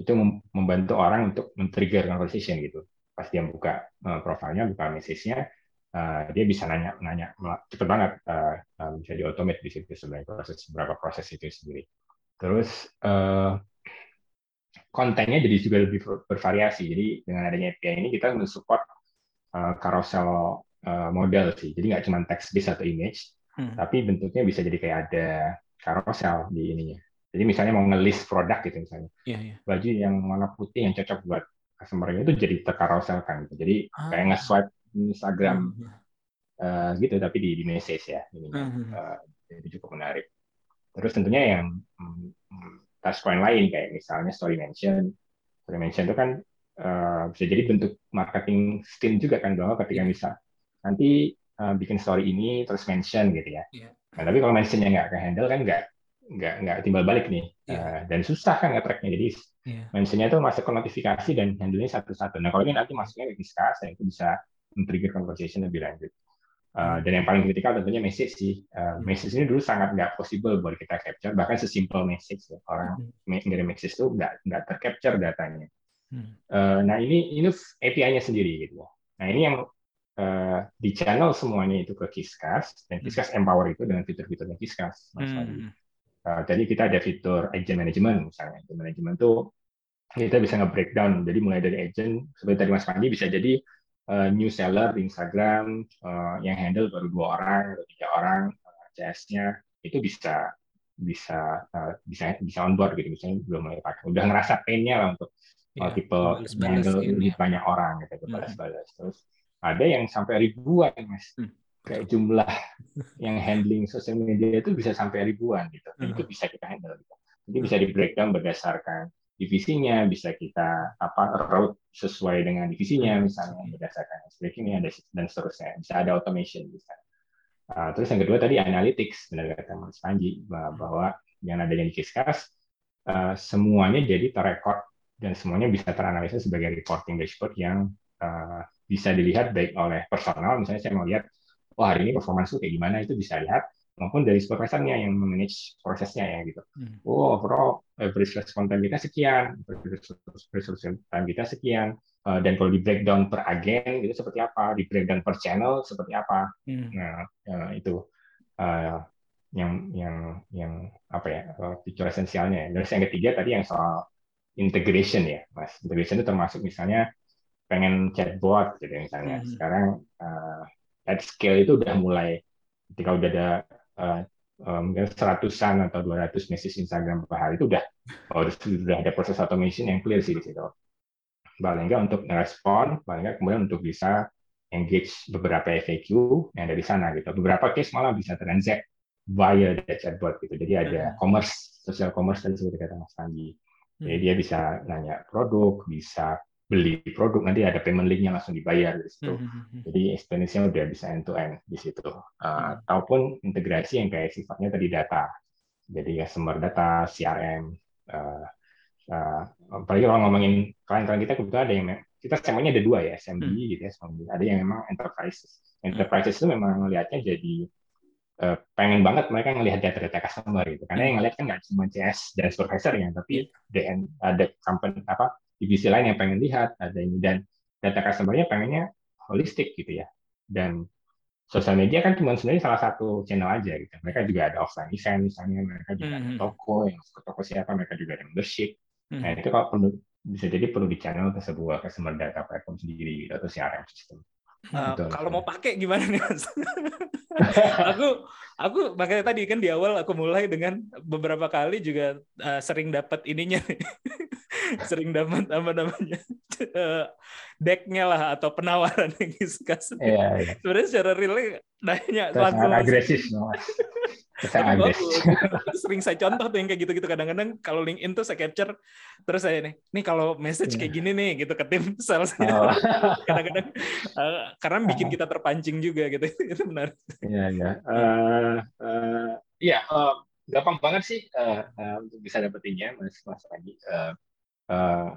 itu mem- membantu orang untuk men-trigger conversation gitu. Pas dia buka eh, profilnya, buka message-nya, eh, dia bisa nanya nanya cepet banget eh, eh, bisa di automate di situ sebenarnya proses beberapa proses itu sendiri. Terus eh, kontennya jadi juga lebih ber- bervariasi. Jadi dengan adanya API ini kita mensupport uh, carousel uh, model sih. Jadi nggak cuma text based atau image, Hmm. tapi bentuknya bisa jadi kayak ada carousel di ininya. Jadi misalnya mau nge-list produk gitu misalnya, Iya, iya. baju yang warna putih yang cocok buat customer itu jadi tercarousel kan. Jadi kayak Ah. nge-swipe Instagram Hmm. uh, gitu, tapi di, di message ya. ininya. Hmm. Uh, jadi cukup menarik. Terus tentunya yang mm, mm, touch point lain kayak misalnya story mention. Story mention itu kan uh, bisa jadi bentuk marketing stint juga kan bahwa ketika Iya. bisa nanti uh, bikin story ini terus mention gitu ya. Iya. Nah, tapi kalau mentionnya nggak ke handle kan nggak nggak nggak timbal balik nih Iya. Uh, dan susah kan nge-tracknya jadi Iya. mentionnya itu masuk ke notifikasi dan handle-nya satu-satu. Nah kalau ini nanti masuknya ke discuss, dan itu bisa men-trigger conversation lebih lanjut. Uh, dan yang paling kritikal tentunya message sih. Uh, message ini dulu sangat nggak possible buat kita capture, bahkan sesimpel message ya. orang me- ngirim message itu nggak nggak tercapture datanya. Hmm. Uh, nah ini ini API-nya sendiri gitu. Nah ini yang uh, di channel semuanya itu ke Kiskas dan Kiskas empower itu dengan fitur-fiturnya Kiskas. Mas. Hmm. Uh, jadi kita ada fitur agent management misalnya. Agent management tuh kita bisa nge-breakdown. Jadi mulai dari agent, seperti tadi Mas Pandi bisa jadi uh, new seller di Instagram uh, yang handle baru dua orang atau tiga orang uh, CS-nya itu bisa bisa uh, bisa bisa on board gitu misalnya belum mulai pakai udah ngerasa pain-nya lah untuk Iya, tipe balas-balas handle lebih ya. banyak orang gitu Hmm. balas-balas terus ada yang sampai ribuan mas. Hmm. kayak jumlah yang handling sosial media itu bisa sampai ribuan gitu. Dan Hmm. itu bisa kita handle gitu. jadi bisa di breakdown berdasarkan divisinya bisa kita apa route sesuai dengan divisinya misalnya berdasarkan breakingnya dan seterusnya. Bisa ada automation bisa. Uh, terus yang kedua tadi analytics. Benar kata Mas Panji bahwa, yang adanya di Kiskas uh, semuanya jadi terrekord dan semuanya bisa teranalisa sebagai reporting dashboard yang uh, bisa dilihat baik oleh personal misalnya saya mau lihat oh hari ini performance kayak gimana itu bisa lihat maupun dari supervisornya yang memanage prosesnya ya gitu Hmm. oh overall average response time kita sekian average response time kita sekian Uh, dan kalau di breakdown per agen itu seperti apa di breakdown per channel seperti apa Hmm. Nah, eh, itu eh, yang yang yang apa ya eh, fitur esensialnya. Terus yang ketiga tadi yang soal integration ya, Mas. Integration itu termasuk misalnya pengen chatbot gitu misalnya. Mhm. Sekarang eh, at scale itu udah mulai ketika udah ada eh, mungkin seratusan atau 200 message Instagram per hari itu udah oh, sudah ada proses automation yang clear sih di situ. Paling nggak untuk ngerespon, paling nggak kemudian untuk bisa engage beberapa FAQ yang ada di sana gitu. Beberapa case malah bisa transact via the chatbot gitu. Jadi ada Hmm. commerce, social commerce tadi seperti kata Mas Panji. Jadi Hmm. dia bisa nanya produk, bisa beli produk, nanti ada payment link-nya langsung dibayar di situ. Hmm, hmm, hmm. Jadi experience-nya udah bisa end to end di situ. Uh, ataupun integrasi yang kayak sifatnya tadi data. Jadi customer data, CRM. Uh, uh, apalagi kalau ngomongin klien-klien kita kebetulan ada yang kita semuanya ada dua ya, SMB Hmm. gitu ya, SMB. Ada yang memang enterprises. Enterprises itu memang melihatnya jadi eh, pengen banget mereka ngelihat data-data customer gitu. Karena yang ngelihat kan nggak cuma CS dan supervisor ya, tapi DN ada company apa divisi lain yang pengen lihat ada ini dan data customer-nya pengennya holistik gitu ya. Dan sosial media kan cuma sebenarnya salah satu channel aja gitu. Mereka juga ada offline event misalnya, mereka juga ada Mhm. toko yang ke toko siapa, mereka juga ada membership. Hmm. Nah itu kalau perlu bisa jadi perlu di channel ke sebuah customer data platform sendiri gitu, atau CRM system. Uh, Betul, kalau betul. mau pakai gimana nih mas? aku aku makanya tadi kan di awal aku mulai dengan beberapa kali juga uh, sering dapat ininya sering dapat apa namanya uh, decknya lah atau penawaran yang discuss. Iya, iya. Sebenarnya secara real nanya langsung agresif, Tapi sering saya contoh tuh yang kayak gitu-gitu kadang-kadang kalau LinkedIn tuh saya capture terus saya nih nih kalau message kayak gini nih gitu ke tim sales Oh. kadang-kadang eh, karena bikin kita terpancing juga gitu itu benar Iya, iya. Eh, eh, Iya, gampang banget sih eh, eh, untuk bisa dapetinnya, Mas Mas Andi. Eh, eh,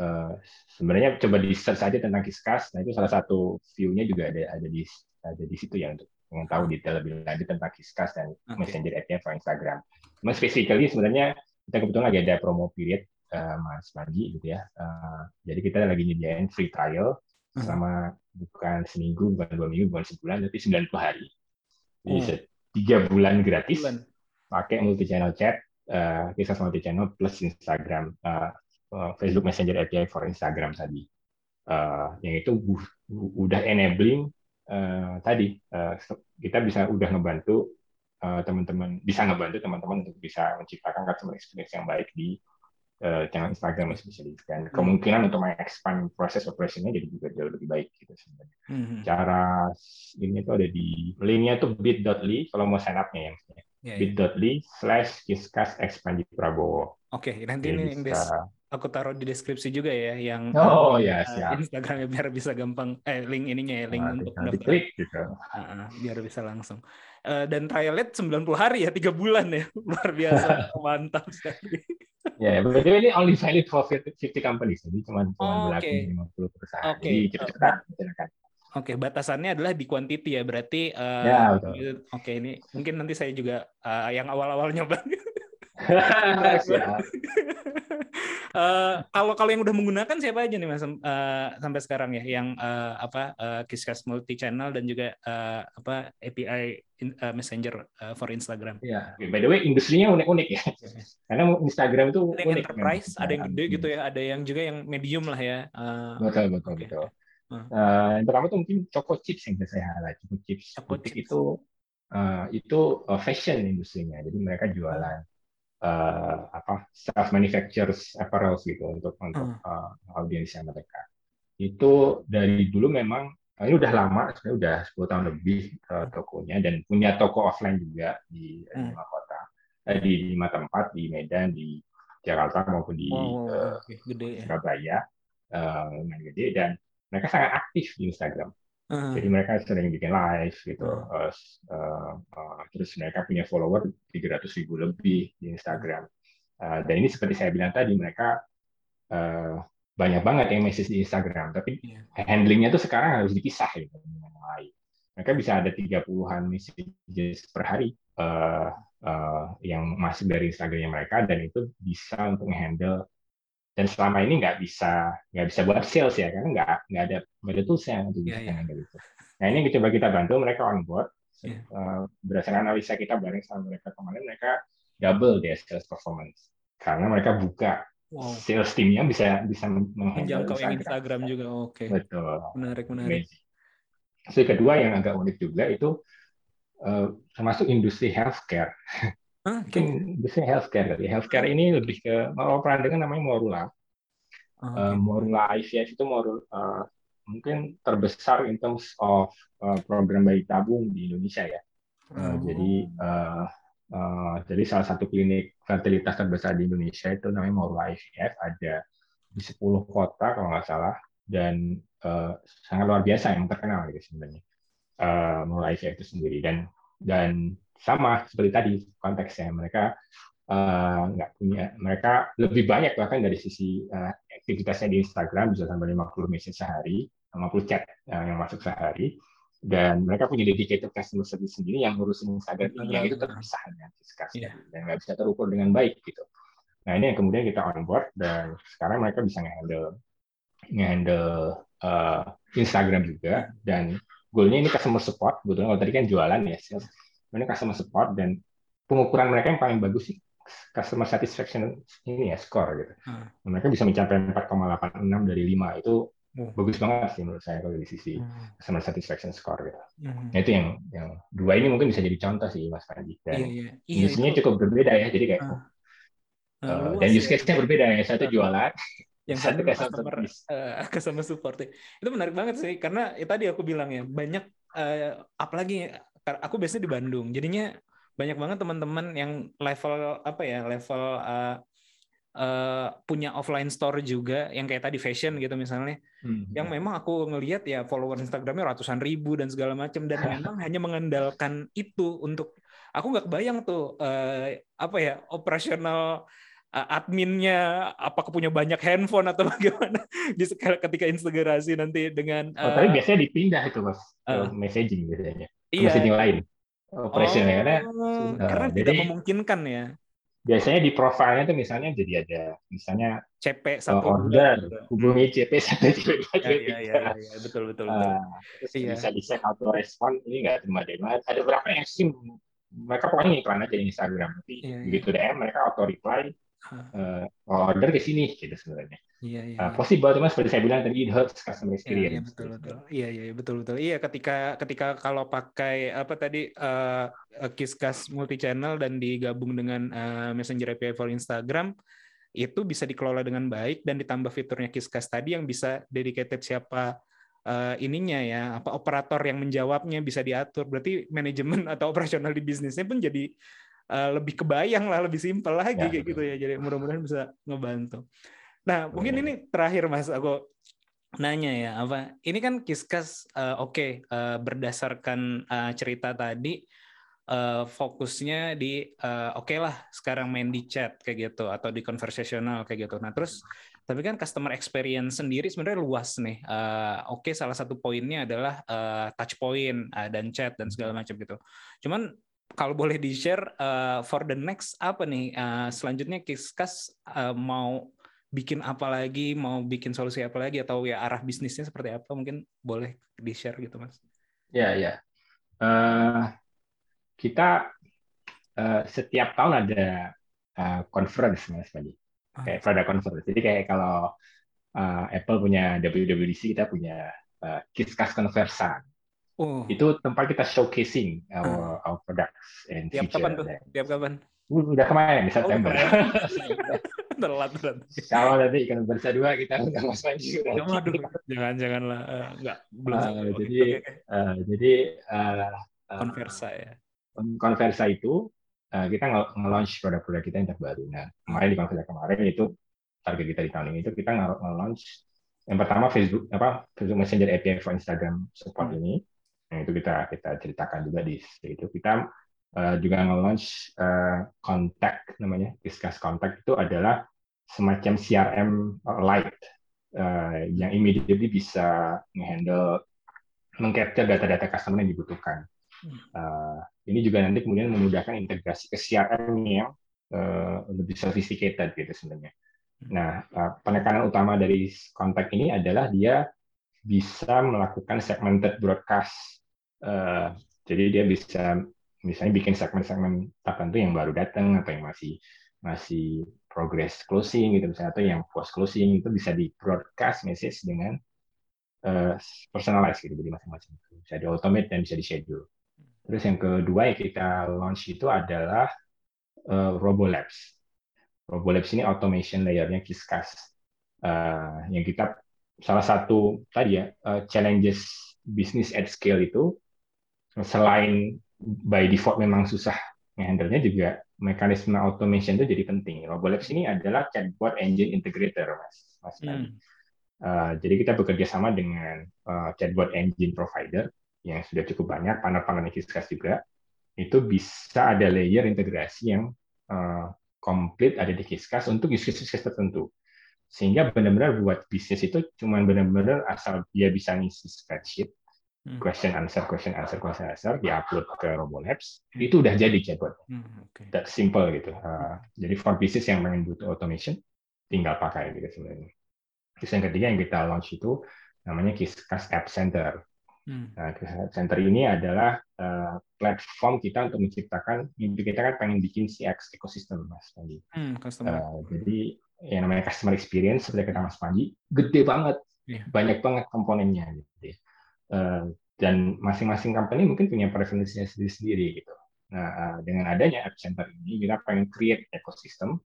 eh, sebenarnya coba di search aja tentang Kiskas. Nah itu salah satu view-nya juga ada ada di ada di situ ya untuk ingin tahu detail lebih lanjut tentang Kiskas dan Oke. Messenger API for Instagram. Mas basically sebenarnya kita kebetulan lagi ada promo period eh, Mas Panji gitu ya. Eh, jadi kita lagi nyediain free trial Hmm. selama bukan seminggu, bukan dua minggu, bukan sebulan, tapi 90 hari. Jadi Oh. se- tiga bulan gratis Bulan. pakai multi channel chat, eh, kisah multi channel plus Instagram, eh, Facebook Messenger API for Instagram tadi. Eh, yang itu udah enabling eh, tadi eh, kita bisa udah ngebantu teman-teman bisa ngebantu teman-teman untuk bisa menciptakan customer experience yang baik di eh, channel Instagram especially dan kemungkinan untuk mengexpand proses operationnya jadi juga jauh lebih baik gitu sebenarnya Mhm. cara ini tuh ada di linknya tuh bit.ly kalau mau sign up-nya ya maksudnya. Ya, ya. bit.ly slash kiskas expandi Prabowo Oke, nanti Jadi ini yang bisa aku taruh di deskripsi juga ya yang Oh, ya, siap. Instagramnya biar bisa gampang eh link ininya ya link nah, untuk daftar. diklik gitu ah, biar bisa langsung. Eh, dan rate 90 hari ya, tiga bulan ya. Luar biasa, mantap sekali. ya but ini only valid for 50 50 companies jadi cuma cuma Oh, berlaku oke. 50 perusahaan Oke. jadi silakan Oke, batasannya adalah di quantity ya. Berarti eh, Ya. Oke, ini mungkin nanti saya juga eh, yang awal-awal nyoba. Eh, kalau kalau yang udah menggunakan siapa aja nih Mas eh, sampai sekarang ya yang eh, apa eh, Kiskas multi channel dan juga eh, apa API in- eh, Messenger eh, for Instagram. Ya, by the way, industrinya unik-unik ya. Karena Instagram itu Ada yang unik. enterprise, memang. ada yang gede gitu ya, ada yang juga yang medium lah ya. Eh, Betul, betul, Oke. betul. Hmm. Eh, yang pertama tuh mungkin Choco Chips yang saya highlight. Choco Chips Choco Chips. itu eh, itu fashion industrinya. Jadi mereka jualan eh, apa self manufactures apparels gitu untuk untuk eh, audiensnya mereka. Itu dari dulu memang eh, ini udah lama, sebenarnya udah 10 tahun lebih eh, tokonya dan punya toko offline juga di Hmm. lima kota, eh, di lima tempat di Medan, di Jakarta maupun di eh, oke, gede ya. Surabaya, eh, lumayan gede dan mereka sangat aktif di Instagram. Heeh. Jadi mereka sering bikin live gitu. S- eh, eh, terus mereka punya follower 300 ribu lebih di Instagram. Eh, dan ini seperti saya bilang tadi, mereka eh, banyak banget yang message di Instagram. Tapi Iya. handlingnya tuh sekarang harus dipisah gitu dengan yang lain. Mereka bisa ada 30-an messages per hari eh, eh, yang masuk dari Instagramnya mereka dan itu bisa untuk handle dan selama ini nggak bisa nggak bisa buat sales ya karena nggak nggak ada nggak ada toolsnya untuk bisa Iya, iya. handle itu. Nah ini coba kita bantu mereka on board Iya. Eh, berdasarkan analisa kita bareng sama mereka kemarin mereka double their sales performance karena mereka buka Wow. sales teamnya bisa bisa Menjangkau yang Instagram juga. Oke. betul Menarik, menarik. Yang kedua yang agak unik juga itu eh, termasuk industri healthcare. Ah, Mungkin oke. industri healthcare kali. Healthcare ini lebih ke kalau pernah dengar namanya Morula. Ah, Eh, oke. Morula IVF itu Morula eh, mungkin terbesar in terms of eh, program bayi tabung di Indonesia ya. Eh, Oh. Jadi eh, eh, jadi salah satu klinik fertilitas terbesar di Indonesia itu namanya Morula IVF ada di 10 kota kalau nggak salah dan eh, sangat luar biasa yang terkenal gitu sebenarnya eh, Morula IVF itu sendiri dan dan sama seperti tadi konteksnya mereka eh, nggak punya mereka lebih banyak bahkan dari sisi eh, aktivitasnya di Instagram bisa sampai 50 message sehari 50 chat eh, yang masuk sehari dan mereka punya dedicated customer service sendiri yang ngurusin Instagram ini yang itu terpisah dengan Discuss Iya. tadi, dan nggak bisa terukur dengan baik gitu. Nah ini yang kemudian kita on board dan sekarang mereka bisa nge-handle nge-handle eh, Instagram juga dan goalnya ini customer support. Kebetulan kalau tadi kan jualan ya sales, ini customer support dan pengukuran mereka yang paling bagus sih customer satisfaction ini ya score gitu. Hmm. Mereka bisa mencapai 4,86 dari 5 itu Oh. bagus banget sih menurut saya kalau dari sisi Hmm. customer satisfaction score gitu. Hmm. Nah itu yang yang dua ini mungkin bisa jadi contoh sih Mas Panji. Iya, Dan iya. Iya, industrinya itu. cukup berbeda ya. Jadi kayak Nah, eh, luas dan ya. use case-nya berbeda ya. Satu Ah. jualan, yang satu customer customer service. eh, customer support ya. itu menarik banget sih karena ya, tadi aku bilang ya banyak eh, apalagi aku biasanya di Bandung jadinya banyak banget teman-teman yang level apa ya level eh, eh, punya offline store juga yang kayak tadi fashion gitu misalnya Hmm. yang memang aku ngelihat ya follower Instagramnya ratusan ribu dan segala macam dan memang hanya mengandalkan itu untuk aku nggak kebayang tuh eh, apa ya operasional adminnya apakah punya banyak handphone atau bagaimana di ketika integrasi nanti dengan Oh, tapi biasanya dipindah itu mas Ah. messaging biasanya, ke iya messaging lain, operationnya karena Oh, eh, karena jadi- tidak memungkinkan ya biasanya di profilnya tuh misalnya jadi ada misalnya CP eh, satu order dua, gitu. hubungi CP satu CP dua CP ya, ya, tiga. ya, ya, betul betul betul. Terus Iya. bisa di set auto respon ini nggak terima DM ada beberapa yang sim mereka pokoknya iklan aja di Instagram tapi Iya, iya. begitu DM mereka auto reply Eh, order ke sini gitu sebenarnya Iya, iya, uh, iya. possible cuma seperti saya bilang tadi it hurts customer Iya, iya experience betul betul. Iya iya iya, betul betul. Iya ketika ketika kalau pakai apa tadi eh Kiskas multi channel dan digabung dengan eh, Messenger API for Instagram itu bisa dikelola dengan baik dan ditambah fiturnya Kiskas tadi yang bisa dedicated siapa eh, ininya ya, apa operator yang menjawabnya bisa diatur. Berarti manajemen atau operasional di bisnisnya pun jadi eh, lebih kebayang lah, lebih simpel lagi Ya, kayak gitu ya. Jadi mudah-mudahan bisa ngebantu. Nah, mungkin ini terakhir Mas. Aku nanya ya apa ini kan Kiskas eh, oke eh, berdasarkan eh, cerita tadi eh, fokusnya di eh, oke lah sekarang main di chat kayak gitu atau di conversational kayak gitu. Nah terus tapi kan customer experience sendiri sebenarnya luas nih. Eh, oke salah satu poinnya adalah eh, touch point eh, dan chat dan segala macam gitu. Cuman kalau boleh di share for the next apa nih? Eh, selanjutnya Kiskas eh, mau bikin apa lagi, mau bikin solusi apa lagi, atau ya arah bisnisnya seperti apa, mungkin boleh di-share gitu, Mas. ya ya. Eh, kita eh, setiap tahun ada eh, conference mas Panji Ah. kayak product conference. Jadi kayak kalau eh, Apple punya WWDC kita punya uh, Kiskas Conversa. Oh, Itu tempat kita showcasing our, our products and tiap kapan tuh? Tiap kapan? Uh, Udah kemarin di September. telat telat. Kalau nanti ikan bersa dua kita udah Mas Panji. udah. Waduh, jangan janganlah. Eh, enggak, belum. Oke, jadi- oke. Uh, jadi uh, uh, Conversa ya. Conversa itu uh, kita nge- nge-launch produk-produk kita yang terbaru. Nah, kemarin di Conversa kemarin itu target kita di tahun ini itu kita nge- nge-launch yang pertama Facebook apa Facebook Messenger API for Instagram support Hmm. ini. Nah, itu kita kita ceritakan juga di situ. Kita uh, juga nge-launch uh, Contact namanya, Discuss Contact itu adalah semacam CRM light uh, yang immediately bisa nge-handle meng-capture data-data customer yang dibutuhkan. Uh, ini juga nanti kemudian memudahkan integrasi ke CRM yang uh, lebih sophisticated gitu sebenarnya. Nah, uh, penekanan utama dari kontak ini adalah dia bisa melakukan segmented broadcast. Uh, jadi dia bisa misalnya bikin segmen-segmen tertentu yang baru datang atau yang masih masih progress closing gitu misalnya atau yang post closing itu bisa di broadcast message dengan uh, personalized gitu jadi masing-masing bisa di automate dan bisa di schedule. Terus yang kedua yang kita launch itu adalah uh, RoboLabs. RoboLabs ini automation layernya Kiskas. Uh, yang kita salah satu tadi ya uh, challenges bisnis at scale itu selain by default memang susah handle-nya juga mekanisme automation itu jadi penting. RoboLabs ini adalah chatbot engine integrator, Mas. Mas. Hmm. Uh, jadi kita bekerja sama dengan uh, chatbot engine provider yang sudah cukup banyak, partner-partner Kiskas juga. Itu bisa ada layer integrasi yang uh, komplit ada di Kiskas untuk use case tertentu. Sehingga benar-benar buat bisnis itu cuma benar-benar asal dia bisa ngisi spreadsheet. Question answer, question answer, question answer, dia upload ke RoboLabs, itu udah jadi chatbot. Hmm, Oke. That simple gitu. Uh, jadi for business yang pengen butuh automation, tinggal pakai gitu sebenarnya. Terus yang ketiga yang kita launch itu namanya Kiskas App Center. Hmm. Nah, Kiskas App Center ini adalah uh, platform kita untuk menciptakan, mimpi kita kan pengen bikin CX ecosystem, Mas Panji. Hmm, customer. Uh, jadi yang namanya customer experience seperti kata Mas Panji, gede banget, Iya. banyak banget komponennya gitu. ya. Uh, dan masing-masing company mungkin punya preferensinya sendiri-sendiri gitu. Nah, uh, dengan adanya App Center ini kita pengen create ekosistem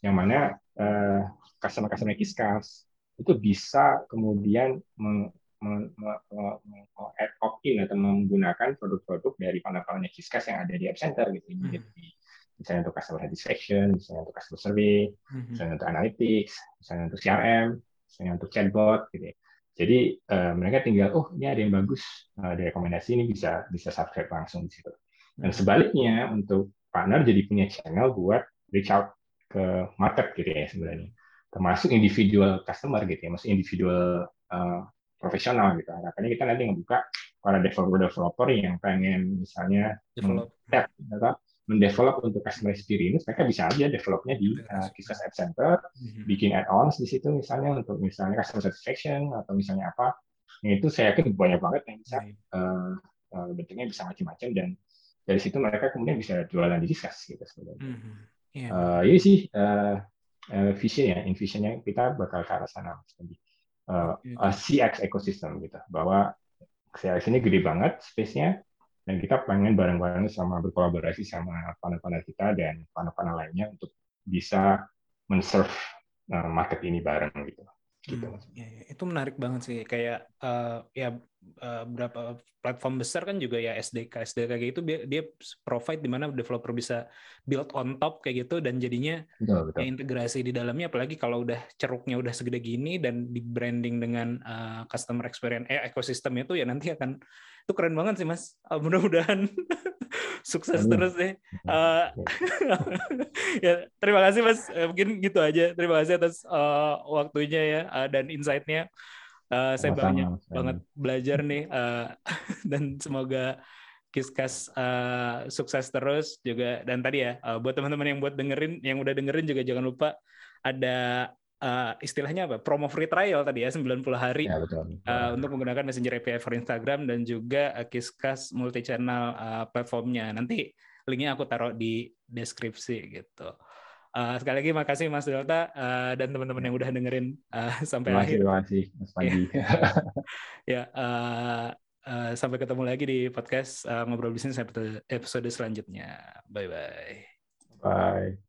yang mana uh, customer-customer Kiskas itu bisa kemudian meng, meng, meng, meng- add opt-in atau menggunakan produk-produk dari partner-partner Kiskas yang ada di App Center gitu. Hmm. Jadi, misalnya untuk customer satisfaction, misalnya untuk customer survey, Hmm. misalnya untuk analytics, misalnya untuk CRM, misalnya untuk chatbot, gitu. ya. Jadi eh, mereka tinggal, oh ini ada yang bagus, eh, ada rekomendasi ini bisa bisa subscribe langsung di situ. Dan sebaliknya untuk partner jadi punya channel buat reach out ke market gitu ya sebenarnya, termasuk individual customer gitu ya, maksud individual eh, profesional gitu. Harapannya kita nanti ngebuka para developer-developer yang pengen misalnya Develop. apa, mendevelop untuk customer experience, mereka bisa aja developnya di uh, Kiskas App Center, Hmm. bikin add-ons di situ misalnya untuk misalnya customer satisfaction atau misalnya apa. Nah, itu saya yakin banyak banget yang bisa uh, uh, bentuknya bisa macam-macam dan dari situ mereka kemudian bisa jualan di Kiskas gitu sebenarnya. Hmm. Iya. Uh, ini sih uh, uh, visionnya, in visionnya kita bakal ke arah sana Mas. Uh, CX ecosystem gitu, bahwa CX ini gede banget space-nya dan kita pengen bareng-bareng sama berkolaborasi sama partner-partner kita dan partner-partner lainnya untuk bisa men-serve uh, market ini bareng gitu. Gitu, Hmm, iya. itu menarik banget sih kayak eh, ya eh, berapa platform besar kan juga ya SDK SDK kayak gitu dia, dia provide di mana developer bisa build on top kayak gitu dan jadinya Betul, betul. ya, integrasi di dalamnya apalagi kalau udah ceruknya udah segede gini dan di branding dengan eh, customer experience eh ekosistem itu ya nanti akan itu keren banget sih mas. Ah, mudah-mudahan sukses Amin. terus deh. Eh, ya terima kasih mas. Eh, mungkin gitu aja. Terima kasih atas eh, waktunya ya eh, dan insight-nya. Eh, saya Sama-sama, banyak Mas banget belajar nih eh, dan semoga Kiskas eh, sukses terus juga. Dan tadi ya eh, buat teman-teman yang buat dengerin yang udah dengerin juga jangan lupa ada eh, istilahnya apa promo free trial tadi ya 90 hari Ya, betul. uh, untuk menggunakan Messenger API for Instagram dan juga uh, Kiskas multi channel uh, platformnya. Nanti linknya aku taruh di deskripsi gitu. Eh, sekali lagi makasih Mas Delta eh, dan teman-teman yang udah dengerin eh, sampai Terima kasih, akhir. terima kasih Mas Panji. Ya, eh, eh, sampai ketemu lagi di podcast eh, ngobrol bisnis episode episode selanjutnya. Bye bye. Bye.